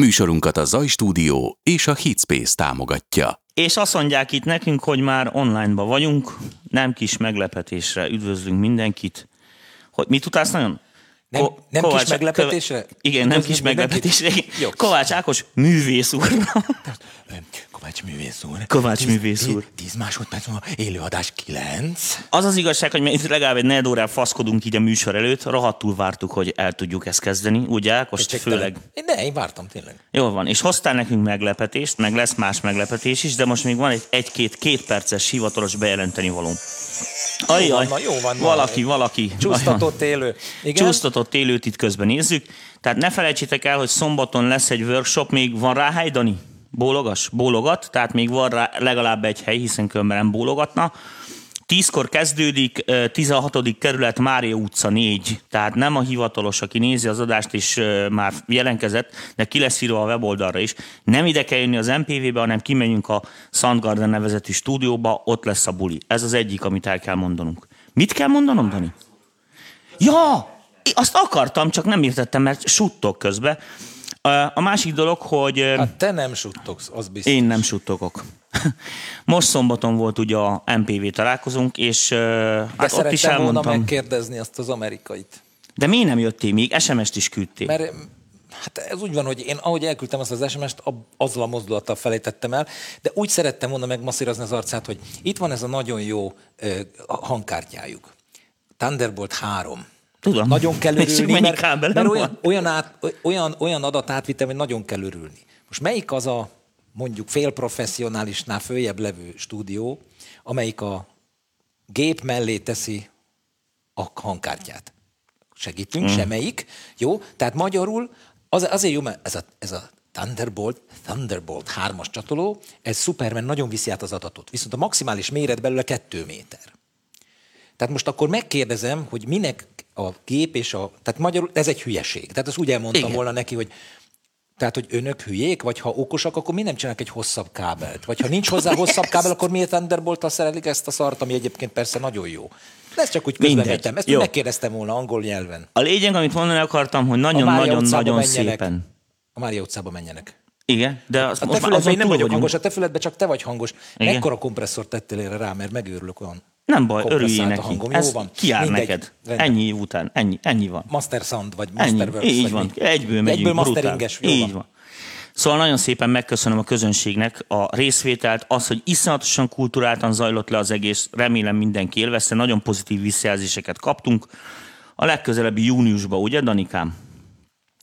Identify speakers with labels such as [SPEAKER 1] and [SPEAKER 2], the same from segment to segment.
[SPEAKER 1] Műsorunkat a Zaj Stúdió és a Hitspace támogatja.
[SPEAKER 2] És azt mondják itt nekünk, hogy már online-ba vagyunk, nem kis meglepetésre üdvözlünk mindenkit. Hogy mit utálsz nagyon?
[SPEAKER 3] Nem,
[SPEAKER 2] Ko-
[SPEAKER 3] nem
[SPEAKER 2] Kovács-
[SPEAKER 3] kis meglepetésre?
[SPEAKER 2] Kö- Igen, nem kis meglepetésre.
[SPEAKER 3] Jó.
[SPEAKER 2] Kovács Ákos művész úr.
[SPEAKER 3] Kovács művész úr.
[SPEAKER 2] Kovács művész úr.
[SPEAKER 3] tíz- Tíz másodperc múlva élőadás kilenc.
[SPEAKER 2] Az az igazság, hogy mi itt legalább egy negyed órán faszkodunk így a műsor előtt, rohadtul vártuk, hogy el tudjuk ezt kezdeni, ugye Ákos? Főleg.
[SPEAKER 3] Én, ne, én vártam tényleg.
[SPEAKER 2] Jól van, és hoztál nekünk meglepetést, meg lesz más meglepetés is, de most még van egy egy-két két perces hivatalos bejelenteni való. Ajjaj,
[SPEAKER 3] van, jó van,
[SPEAKER 2] valaki, valaki.
[SPEAKER 3] Csúsztatott élő. Igen?
[SPEAKER 2] Csúsztatott élőt itt közben nézzük. Tehát ne felejtsétek el, hogy szombaton lesz egy workshop, még van rá hely, Dani? Bólogas? Bólogat, tehát még van rá legalább egy hely, hiszen különben nem bólogatna. Tízkor kezdődik, ö, 16. kerület, Mária utca 4. Tehát nem a hivatalos, aki nézi az adást és már jelentkezett, de ki lesz írva a weboldalra is. Nem ide kell jönni az MPV-be, hanem kimegyünk a Soundgarden nevezetű stúdióba, ott lesz a buli. Ez az egyik, amit el kell mondanunk. Mit kell mondanom, Dani? Ja, azt akartam, csak nem értettem, mert suttog közbe. A másik dolog, hogy
[SPEAKER 3] Hát te nem suttogsz, az biztos.
[SPEAKER 2] én nem suttogok. Most szombaton volt ugye a MPV találkozunk, és
[SPEAKER 3] De
[SPEAKER 2] hát ott is
[SPEAKER 3] szerettem volna
[SPEAKER 2] elmondtam.
[SPEAKER 3] megkérdezni azt az amerikait.
[SPEAKER 2] De miért nem jöttél még? SMS-t is küldtél.
[SPEAKER 3] Mert hát ez úgy van, hogy én ahogy elküldtem azt az SMS-t, azzal a mozdulattal felejtettem el, de úgy szerettem volna megmasszírozni az arcát, hogy itt van ez a nagyon jó ö, hangkártyájuk. Thunderbolt 3.
[SPEAKER 2] Tudom.
[SPEAKER 3] Nagyon kell örülni, mert, mert olyan, olyan, át, olyan, olyan adatátvitel, hogy nagyon kell örülni. Most melyik az a mondjuk félprofessionálisnál följebb levő stúdió, amelyik a gép mellé teszi a hangkártyát? Segítünk, mm. semmelyik. Jó? Tehát magyarul az, azért jó, mert ez a, ez a Thunderbolt, Thunderbolt 3-as csatoló, ez szuper, mert nagyon viszi át az adatot. Viszont a maximális méret belőle 2 méter. Tehát most akkor megkérdezem, hogy minek a gép és a... Tehát magyarul ez egy hülyeség. Tehát ezt úgy elmondtam
[SPEAKER 2] Igen.
[SPEAKER 3] volna neki, hogy tehát, hogy önök hülyék, vagy ha okosak, akkor mi nem csinálnak egy hosszabb kábelt? Vagy ha nincs hozzá hosszabb kábel, akkor miért thunderbolt szerelik ezt a szart, ami egyébként persze nagyon jó. De ezt csak úgy közbevettem. Ezt megkérdeztem volna angol nyelven.
[SPEAKER 2] A lényeg, amit mondani akartam, hogy nagyon-nagyon-nagyon szépen.
[SPEAKER 3] A Mária utcába menjenek.
[SPEAKER 2] Igen, de az,
[SPEAKER 3] A
[SPEAKER 2] most
[SPEAKER 3] te
[SPEAKER 2] már
[SPEAKER 3] füledben
[SPEAKER 2] azon
[SPEAKER 3] nem vagyok
[SPEAKER 2] vagyunk.
[SPEAKER 3] hangos, a te csak te vagy hangos.
[SPEAKER 2] Igen.
[SPEAKER 3] Mekkora kompresszort tettél erre rá, mert megőrülök olyan.
[SPEAKER 2] Nem baj,
[SPEAKER 3] a
[SPEAKER 2] neki.
[SPEAKER 3] hangom.
[SPEAKER 2] Ez
[SPEAKER 3] Jó van.
[SPEAKER 2] kiár
[SPEAKER 3] Mindegy.
[SPEAKER 2] neked.
[SPEAKER 3] Rendben.
[SPEAKER 2] Ennyi év után. Ennyi, ennyi van.
[SPEAKER 3] Master Sound, vagy
[SPEAKER 2] Ennyi.
[SPEAKER 3] Masterworks.
[SPEAKER 2] Így
[SPEAKER 3] vagy
[SPEAKER 2] van.
[SPEAKER 3] mi?
[SPEAKER 2] Egyből megyünk.
[SPEAKER 3] Egyből masteringes. Jó
[SPEAKER 2] Így
[SPEAKER 3] van.
[SPEAKER 2] van. Szóval nagyon szépen megköszönöm a közönségnek a részvételt, az, hogy iszonyatosan kulturáltan zajlott le az egész, remélem mindenki élvezte, nagyon pozitív visszajelzéseket kaptunk. A legközelebbi júniusban, ugye, Danikám?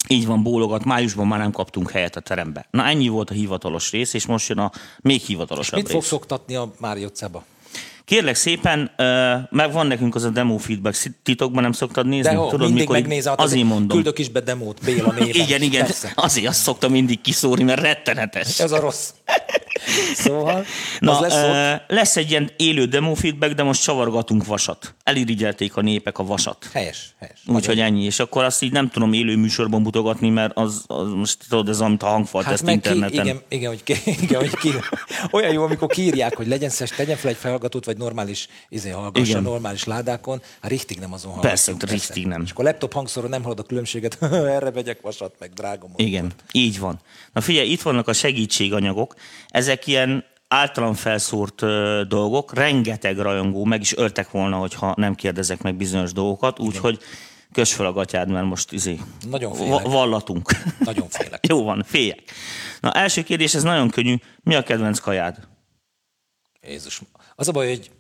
[SPEAKER 2] Így van, bólogat, májusban már nem kaptunk helyet a terembe. Na ennyi volt a hivatalos rész, és most jön a még hivatalosabb
[SPEAKER 3] Mit
[SPEAKER 2] rész.
[SPEAKER 3] fogsz oktatni a Mária utcába?
[SPEAKER 2] Kérlek szépen, meg van nekünk az a demo feedback, titokban nem szoktad nézni?
[SPEAKER 3] De ho, mindig
[SPEAKER 2] mikor
[SPEAKER 3] megnézem, hát
[SPEAKER 2] azért mondom.
[SPEAKER 3] küldök is be demót Béla néven.
[SPEAKER 2] Igen, igen,
[SPEAKER 3] Persze.
[SPEAKER 2] azért azt szoktam mindig kiszórni, mert rettenetes.
[SPEAKER 3] Ez a rossz. Szóval,
[SPEAKER 2] Na,
[SPEAKER 3] az lesz ott.
[SPEAKER 2] lesz egy ilyen élő demo feedback, de most csavargatunk vasat. Elirigyelték a népek a vasat.
[SPEAKER 3] Helyes, helyes.
[SPEAKER 2] Úgyhogy ennyi, és akkor azt így nem tudom élő műsorban mutogatni, mert az, az most tudod, ez amit a hangfalt,
[SPEAKER 3] Hát
[SPEAKER 2] ezt
[SPEAKER 3] meg ki,
[SPEAKER 2] interneten.
[SPEAKER 3] igen, igen, hogy ki, igen, hogy ki, olyan jó, amikor kiírják, hogy legyen szes, tegyen fel egy felhallgatót, vagy normális, izé, hallgassa
[SPEAKER 2] Igen.
[SPEAKER 3] normális ládákon, hát richtig nem azon hallgatjuk.
[SPEAKER 2] Persze, richtig nem.
[SPEAKER 3] És akkor a laptop hangszoron nem hallod a különbséget, erre vegyek vasat, meg drágom.
[SPEAKER 2] Igen, így van. Na figyelj, itt vannak a segítséganyagok. Ezek ilyen általam felszórt ö, dolgok, rengeteg rajongó meg is öltek volna, hogyha nem kérdezek meg bizonyos dolgokat, úgyhogy kös fel a gatyád, mert most izé,
[SPEAKER 3] Nagyon
[SPEAKER 2] va-
[SPEAKER 3] félek.
[SPEAKER 2] vallatunk.
[SPEAKER 3] Nagyon félek.
[SPEAKER 2] Jó van, féljek. Na, első kérdés, ez nagyon könnyű. Mi a kedvenc kajád?
[SPEAKER 3] Jézus. Az a baj, hogy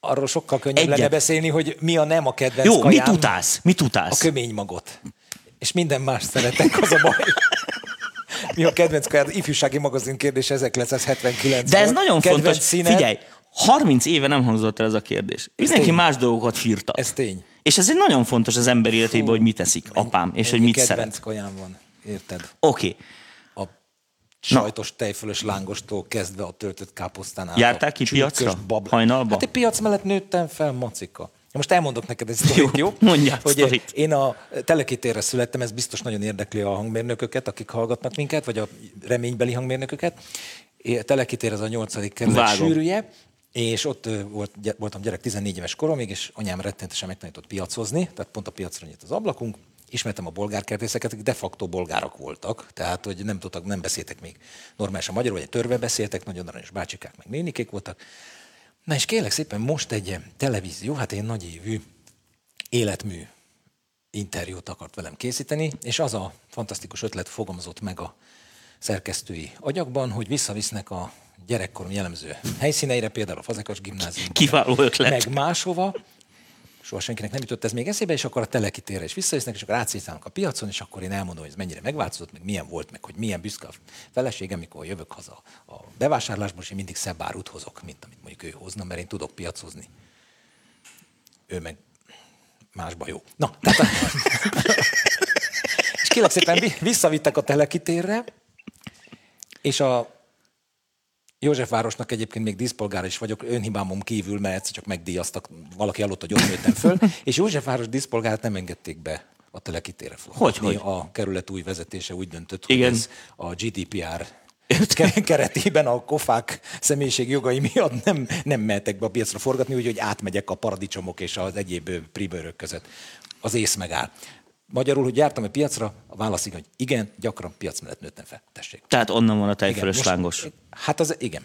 [SPEAKER 3] arról sokkal könnyebb
[SPEAKER 2] Egyet.
[SPEAKER 3] lenne beszélni, hogy mi a nem a kedvenc
[SPEAKER 2] Jó,
[SPEAKER 3] kajám.
[SPEAKER 2] mit utálsz? Mit
[SPEAKER 3] A
[SPEAKER 2] utálsz?
[SPEAKER 3] kömény magot. És minden más szeretek, az a baj. Mi a kedvenc? Ifjúsági magazin kérdés 1979
[SPEAKER 2] De ez nagyon
[SPEAKER 3] kedvenc
[SPEAKER 2] fontos.
[SPEAKER 3] Színed?
[SPEAKER 2] Figyelj, 30 éve nem hangzott el ez a kérdés. Mindenki
[SPEAKER 3] tény.
[SPEAKER 2] más dolgokat firtat.
[SPEAKER 3] Ez tény.
[SPEAKER 2] És ez egy nagyon fontos az ember életében, hogy mit teszik apám, és hogy mit
[SPEAKER 3] kedvenc
[SPEAKER 2] szeret.
[SPEAKER 3] kajám van, érted?
[SPEAKER 2] Oké.
[SPEAKER 3] A sajtos tejfölös lángostól kezdve a töltött káposztán át.
[SPEAKER 2] Jártál ki piacra? Hajnalba?
[SPEAKER 3] Hát egy piac mellett nőttem fel, macika. Most elmondok neked egy sztorit,
[SPEAKER 2] Jó,
[SPEAKER 3] jó?
[SPEAKER 2] mondjál
[SPEAKER 3] hogy
[SPEAKER 2] sztorit.
[SPEAKER 3] Én a telekitérre születtem, ez biztos nagyon érdekli a hangmérnököket, akik hallgatnak minket, vagy a reménybeli hangmérnököket. É, Telekitér az a nyolcadik kerület sűrűje, és ott volt, voltam gyerek 14 éves koromig, és anyám rettenetesen megtanított piacozni, tehát pont a piacra nyílt az ablakunk, ismertem a bolgárkertészeket, akik de facto bolgárok voltak, tehát hogy nem tudtak, nem beszéltek még normálisan magyarul, vagy törve beszéltek, nagyon aranyos bácsikák, meg nénikék voltak. Na és kérlek szépen most egy televízió, hát egy nagy évű életmű interjút akart velem készíteni, és az a fantasztikus ötlet fogalmazott meg a szerkesztői agyakban, hogy visszavisznek a gyerekkorom jellemző helyszíneire, például a Fazekas gimnázium.
[SPEAKER 2] Kiváló ötlet.
[SPEAKER 3] Meg máshova, soha senkinek nem jutott ez még eszébe, és akkor a Teleki térre is visszavisznek, és akkor átszétálnak a piacon, és akkor én elmondom, hogy ez mennyire megváltozott, meg milyen volt, meg hogy milyen büszke a feleségem, mikor jövök haza a bevásárlásból, és én mindig szebb árut hozok, mint amit mondjuk ő hozna, mert én tudok piacozni. Ő meg másba jó. Na, tehát a... és kérlek szépen visszavittek a telekitérre, és a Józsefvárosnak egyébként még díszpolgára is vagyok, önhibámom kívül, mert egyszer csak megdíjaztak, valaki alatt, hogy ott nőttem föl, és Józsefváros díszpolgárat nem engedték be a telekitére
[SPEAKER 2] Hogy, hogy?
[SPEAKER 3] A kerület új vezetése úgy döntött, hogy Igen. ez a GDPR keretében a kofák személyiség jogai miatt nem, nem mehetek be a piacra forgatni, úgyhogy átmegyek a paradicsomok és az egyéb pribőrök között. Az ész megáll. Magyarul, hogy jártam a piacra, a válasz igen, hogy igen, gyakran piac mellett nőttem fel. Tessék.
[SPEAKER 2] Tehát onnan van a tejfölös lángos.
[SPEAKER 3] Hát az, igen.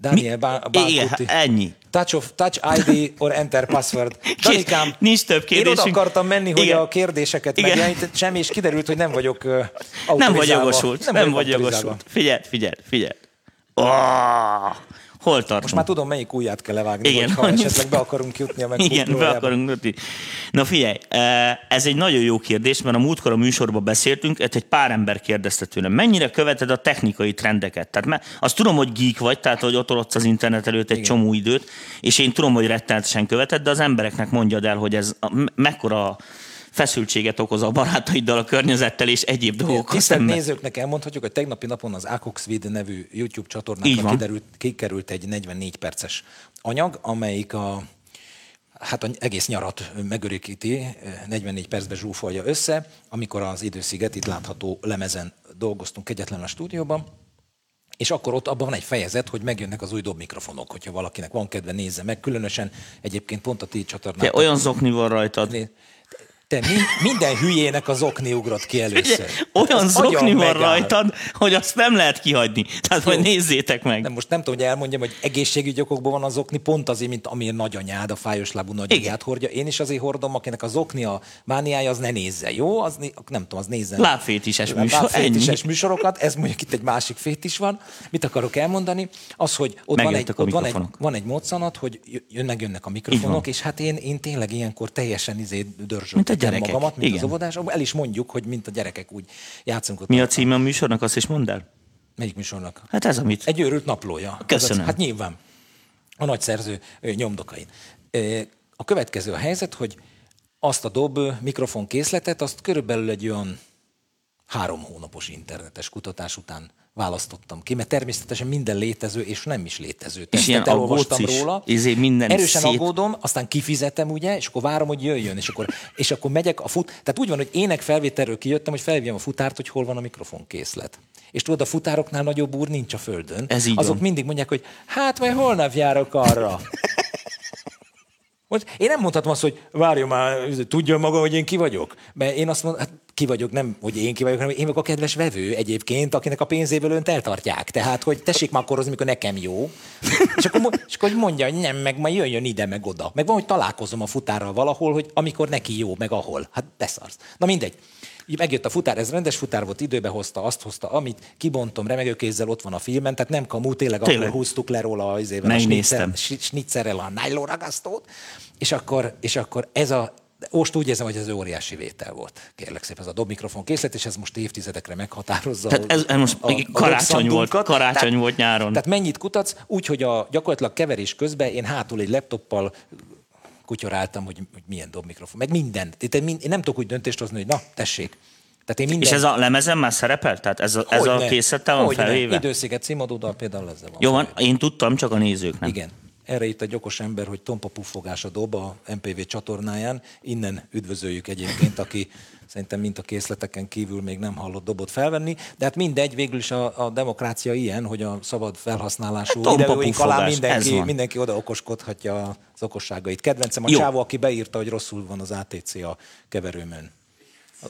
[SPEAKER 3] Daniel Bá-
[SPEAKER 2] Igen, ennyi.
[SPEAKER 3] Touch, of, touch ID or enter password. Danikám,
[SPEAKER 2] nincs több kérdésünk.
[SPEAKER 3] Én oda akartam menni, hogy Igen. a kérdéseket megjelenítetsem, és kiderült, hogy nem vagyok uh,
[SPEAKER 2] Nem vagy jogosult. Nem, nem vagy jogosult. Figyeld, figyeld, figyeld. Oh! Hol tartunk?
[SPEAKER 3] Most már tudom, melyik ujját kell levágni, Igen, ha esetleg be akarunk jutni a
[SPEAKER 2] Igen, be akarunk jutni. Na figyelj, e, ez egy nagyon jó kérdés, mert a múltkor a műsorban beszéltünk, egy pár ember kérdezte tőlem, mennyire követed a technikai trendeket? Tehát mert azt tudom, hogy geek vagy, tehát hogy ott az internet előtt egy Igen. csomó időt, és én tudom, hogy rettenetesen követed, de az embereknek mondjad el, hogy ez mekkora feszültséget okoz a barátaiddal, a környezettel és egyéb dolgokkal
[SPEAKER 3] Tisztelt nézőknek elmondhatjuk, hogy tegnapi napon az Akoxvid nevű YouTube csatornára kiderült, kikerült egy 44 perces anyag, amelyik a hát az egész nyarat megörökíti, 44 percbe zsúfolja össze, amikor az idősziget itt látható lemezen dolgoztunk egyetlen a stúdióban, és akkor ott abban van egy fejezet, hogy megjönnek az új dob mikrofonok, hogyha valakinek van kedve, nézze meg. Különösen egyébként pont a ti csatornán.
[SPEAKER 2] Olyan zokni van rajtad.
[SPEAKER 3] Te mi, minden hülyének az okni ugrott ki először.
[SPEAKER 2] Ugye, olyan Ezt zokni van rajtad, hogy azt nem lehet kihagyni. Tehát majd nézzétek meg.
[SPEAKER 3] Nem, most nem tudom, hogy elmondjam, hogy egészségügyi okokból van az okni, pont azért, mint amilyen nagyanyád, a fájos lábú nagyanyád hordja. Én is azért hordom, akinek az okni a mániája, az ne nézze, jó? Az, nem tudom, az nézze.
[SPEAKER 2] Lábfétises műsor.
[SPEAKER 3] Lábfétises műsorokat, ez mondjuk itt egy másik fétis van. Mit akarok elmondani? Az, hogy ott, van egy, ott van, egy, van egy módszanat, hogy jönnek, jönnek a mikrofonok, és hát én, én tényleg ilyenkor teljesen izé dörzsöltem gyerekek. magamat, mint Igen. az óvodás. El is mondjuk, hogy mint a gyerekek úgy játszunk ott.
[SPEAKER 2] Mi a címe a műsornak, azt is mondd el?
[SPEAKER 3] Melyik műsornak?
[SPEAKER 2] Hát ez, amit...
[SPEAKER 3] Egy őrült naplója.
[SPEAKER 2] Köszönöm.
[SPEAKER 3] Az, hát nyilván. A nagy szerző nyomdokain. A következő a helyzet, hogy azt a dob mikrofon készletet, azt körülbelül egy olyan három hónapos internetes kutatás után választottam ki, mert természetesen minden létező és nem is létező
[SPEAKER 2] és ilyen elolvastam is. róla. Izé minden
[SPEAKER 3] Erősen szét... aggódom, aztán kifizetem, ugye, és akkor várom, hogy jöjjön, és akkor, és akkor megyek a fut... Tehát úgy van, hogy ének felvételről kijöttem, hogy felvívjam a futárt, hogy hol van a mikrofon készlet. És tudod, a futároknál nagyobb úr nincs a földön.
[SPEAKER 2] Ez így
[SPEAKER 3] Azok
[SPEAKER 2] van.
[SPEAKER 3] mindig mondják, hogy hát majd holnap járok arra. Most én nem mondhatom azt, hogy várjon már, tudja maga, hogy én ki vagyok. Mert én azt mondom, hát ki vagyok, nem, hogy én ki vagyok, hanem én vagyok a kedves vevő egyébként, akinek a pénzéből önt eltartják. Tehát, hogy tessék már akkorozni, mikor nekem jó. és, akkor, és akkor mondja, hogy nem, meg majd jöjjön ide, meg oda. Meg van, hogy találkozom a futárral valahol, hogy amikor neki jó, meg ahol. Hát beszarsz. Na mindegy. Megjött a futár, ez rendes futár volt, időbe hozta, azt hozta, amit kibontom remegőkézzel, ott van a filmen, tehát nem kamú, tényleg, tényleg. akkor húztuk le róla az éven a snitzer, snitzerrel a nylon ragasztót, és akkor, és akkor ez a, most úgy érzem, hogy ez óriási vétel volt. Kérlek szépen, ez a dob mikrofon készlet, és ez most évtizedekre meghatározza.
[SPEAKER 2] Tehát ez, ez most a, a karácsony volt, karácsony tehát, volt nyáron.
[SPEAKER 3] Tehát mennyit kutatsz, úgy, hogy a gyakorlatilag keverés közben én hátul egy laptoppal kutyoráltam, hogy, hogy milyen dob mikrofon, meg minden. Én nem tudok úgy döntést hozni, hogy na, tessék.
[SPEAKER 2] Tehát én minden... És ez a lemezen már szerepel? Tehát ez a, ez a készlettel van felvéve?
[SPEAKER 3] Idősziget címadódal például ezzel van.
[SPEAKER 2] Jó van, én tudtam, csak a nézők nem.
[SPEAKER 3] Igen. Erre itt egy okos ember, hogy Tompa Puffogás a dob a MPV csatornáján. Innen üdvözöljük egyébként, aki szerintem mint a készleteken kívül még nem hallott dobot felvenni. De hát mindegy, végül is a, a demokrácia ilyen, hogy a szabad felhasználású hát, videóink alá mindenki, mindenki oda okoskodhatja az okosságait. Kedvencem a Jó. csávó, aki beírta, hogy rosszul van az ATC a keverőmön.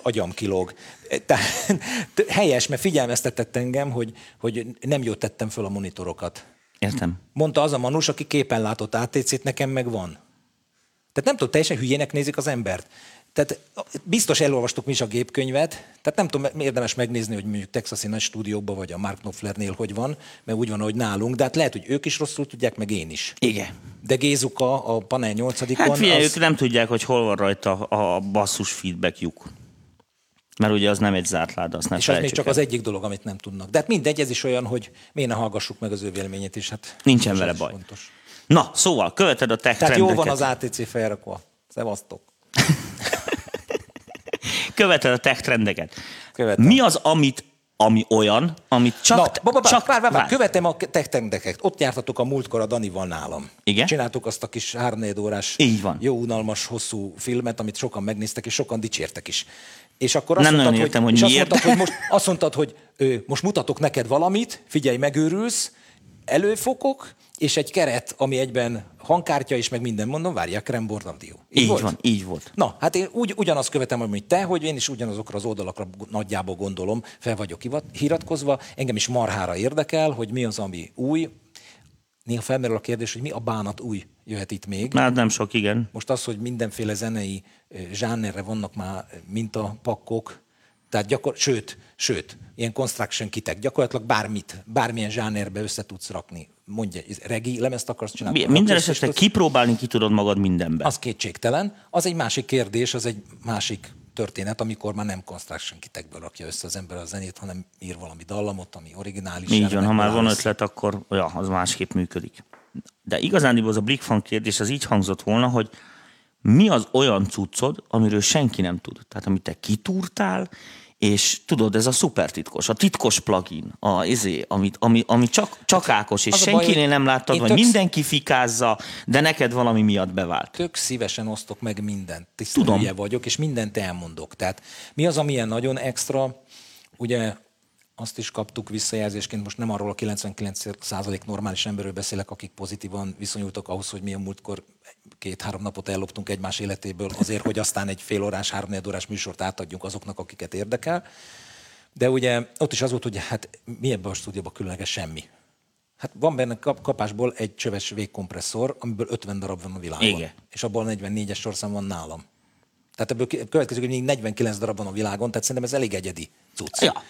[SPEAKER 3] agyam kilóg. Tehát helyes, mert figyelmeztetett engem, hogy, hogy nem jót tettem föl a monitorokat.
[SPEAKER 2] Értem.
[SPEAKER 3] Mondta az a manus, aki képen látott ATC-t, nekem meg van. Tehát nem tudom, teljesen hülyének nézik az embert. Tehát biztos elolvastuk mi is a gépkönyvet, tehát nem tudom, érdemes megnézni, hogy mondjuk Texasi nagy stúdióban vagy a Mark Knopflernél hogy van, mert úgy van, hogy nálunk, de hát lehet, hogy ők is rosszul tudják, meg én is.
[SPEAKER 2] Igen.
[SPEAKER 3] De Gézuka a panel 8
[SPEAKER 2] Hát figyelj, az... ők nem tudják, hogy hol van rajta a basszus feedbackjuk. Mert ugye az nem egy zárt láda, azt nem
[SPEAKER 3] És az még csak el. az egyik dolog, amit nem tudnak. De hát mindegy, ez is olyan, hogy miért ne hallgassuk meg az ő véleményét is. Hát
[SPEAKER 2] Nincsen vele baj. Fontos. Na, szóval, követed a tech Tehát
[SPEAKER 3] trendeket. jó van az ATC felrakva. Szevasztok.
[SPEAKER 2] követed a tech trendeket. Követem. Mi az, amit ami olyan, amit csak... Na,
[SPEAKER 3] ba, ba, ba, csak vár, vár, vár, követem a tech trendeket. Ott jártatok a múltkor a Danival nálam.
[SPEAKER 2] Igen?
[SPEAKER 3] Csináltuk azt a kis 3 órás,
[SPEAKER 2] Így van.
[SPEAKER 3] jó, unalmas, hosszú filmet, amit sokan megnéztek, és sokan dicsértek is. És akkor azt
[SPEAKER 2] nem
[SPEAKER 3] mondtad,
[SPEAKER 2] értem, hogy,
[SPEAKER 3] hogy
[SPEAKER 2] miért.
[SPEAKER 3] Azt mondtad, hogy most, azt mondtad, hogy ő, most mutatok neked valamit, figyelj, megőrülsz, előfokok, és egy keret, ami egyben hangkártya is, meg minden mondom, várják, Krembor Audio.
[SPEAKER 2] Így, így volt? van, így volt.
[SPEAKER 3] Na, hát én úgy, ugyanazt követem, amit te, hogy én is ugyanazokra az oldalakra nagyjából gondolom, fel vagyok hiratkozva, engem is marhára érdekel, hogy mi az, ami új. Néha felmerül a kérdés, hogy mi a bánat új jöhet itt még.
[SPEAKER 2] Hát nem sok, igen.
[SPEAKER 3] Most az, hogy mindenféle zenei zsánerre vannak már mintapakkok, tehát gyakor, sőt, sőt, ilyen construction kitek, gyakorlatilag bármit, bármilyen zsánerbe össze tudsz rakni. Mondja, regi lemezt akarsz csinálni?
[SPEAKER 2] Mi, minden esetre kipróbálni ki tudod magad mindenben.
[SPEAKER 3] Az kétségtelen. Az egy másik kérdés, az egy másik történet, amikor már nem construction kitekből rakja össze az ember a zenét, hanem ír valami dallamot, ami originális.
[SPEAKER 2] Így van, ha már van ötlet, akkor ja, az másképp működik. De igazán az a Blickfang kérdés az így hangzott volna, hogy mi az olyan cuccod, amiről senki nem tud. Tehát amit te kitúrtál, és tudod, ez a szuper titkos, a titkos plugin, a, izé, amit, ami, ami csak, csak hát, Ákos, és senkinél nem láttad, vagy tök... mindenki fikázza, de neked valami miatt bevált.
[SPEAKER 3] Tök szívesen osztok meg mindent. Tisztelője vagyok, és mindent elmondok. Tehát mi az, ami ilyen nagyon extra, ugye azt is kaptuk visszajelzésként, most nem arról a 99% normális emberről beszélek, akik pozitívan viszonyultak ahhoz, hogy milyen múltkor két-három napot elloptunk egymás életéből azért, hogy aztán egy fél órás, három órás műsort átadjunk azoknak, akiket érdekel. De ugye ott is az volt, hogy hát mi ebben a stúdióban különleges semmi. Hát van benne kap- kapásból egy csöves végkompresszor, amiből 50 darab van a világon.
[SPEAKER 2] Igen.
[SPEAKER 3] És abból 44-es sorszám van nálam. Tehát ebből következik, hogy még 49 darab van a világon, tehát szerintem ez elég egyedi cucc.
[SPEAKER 2] Ja.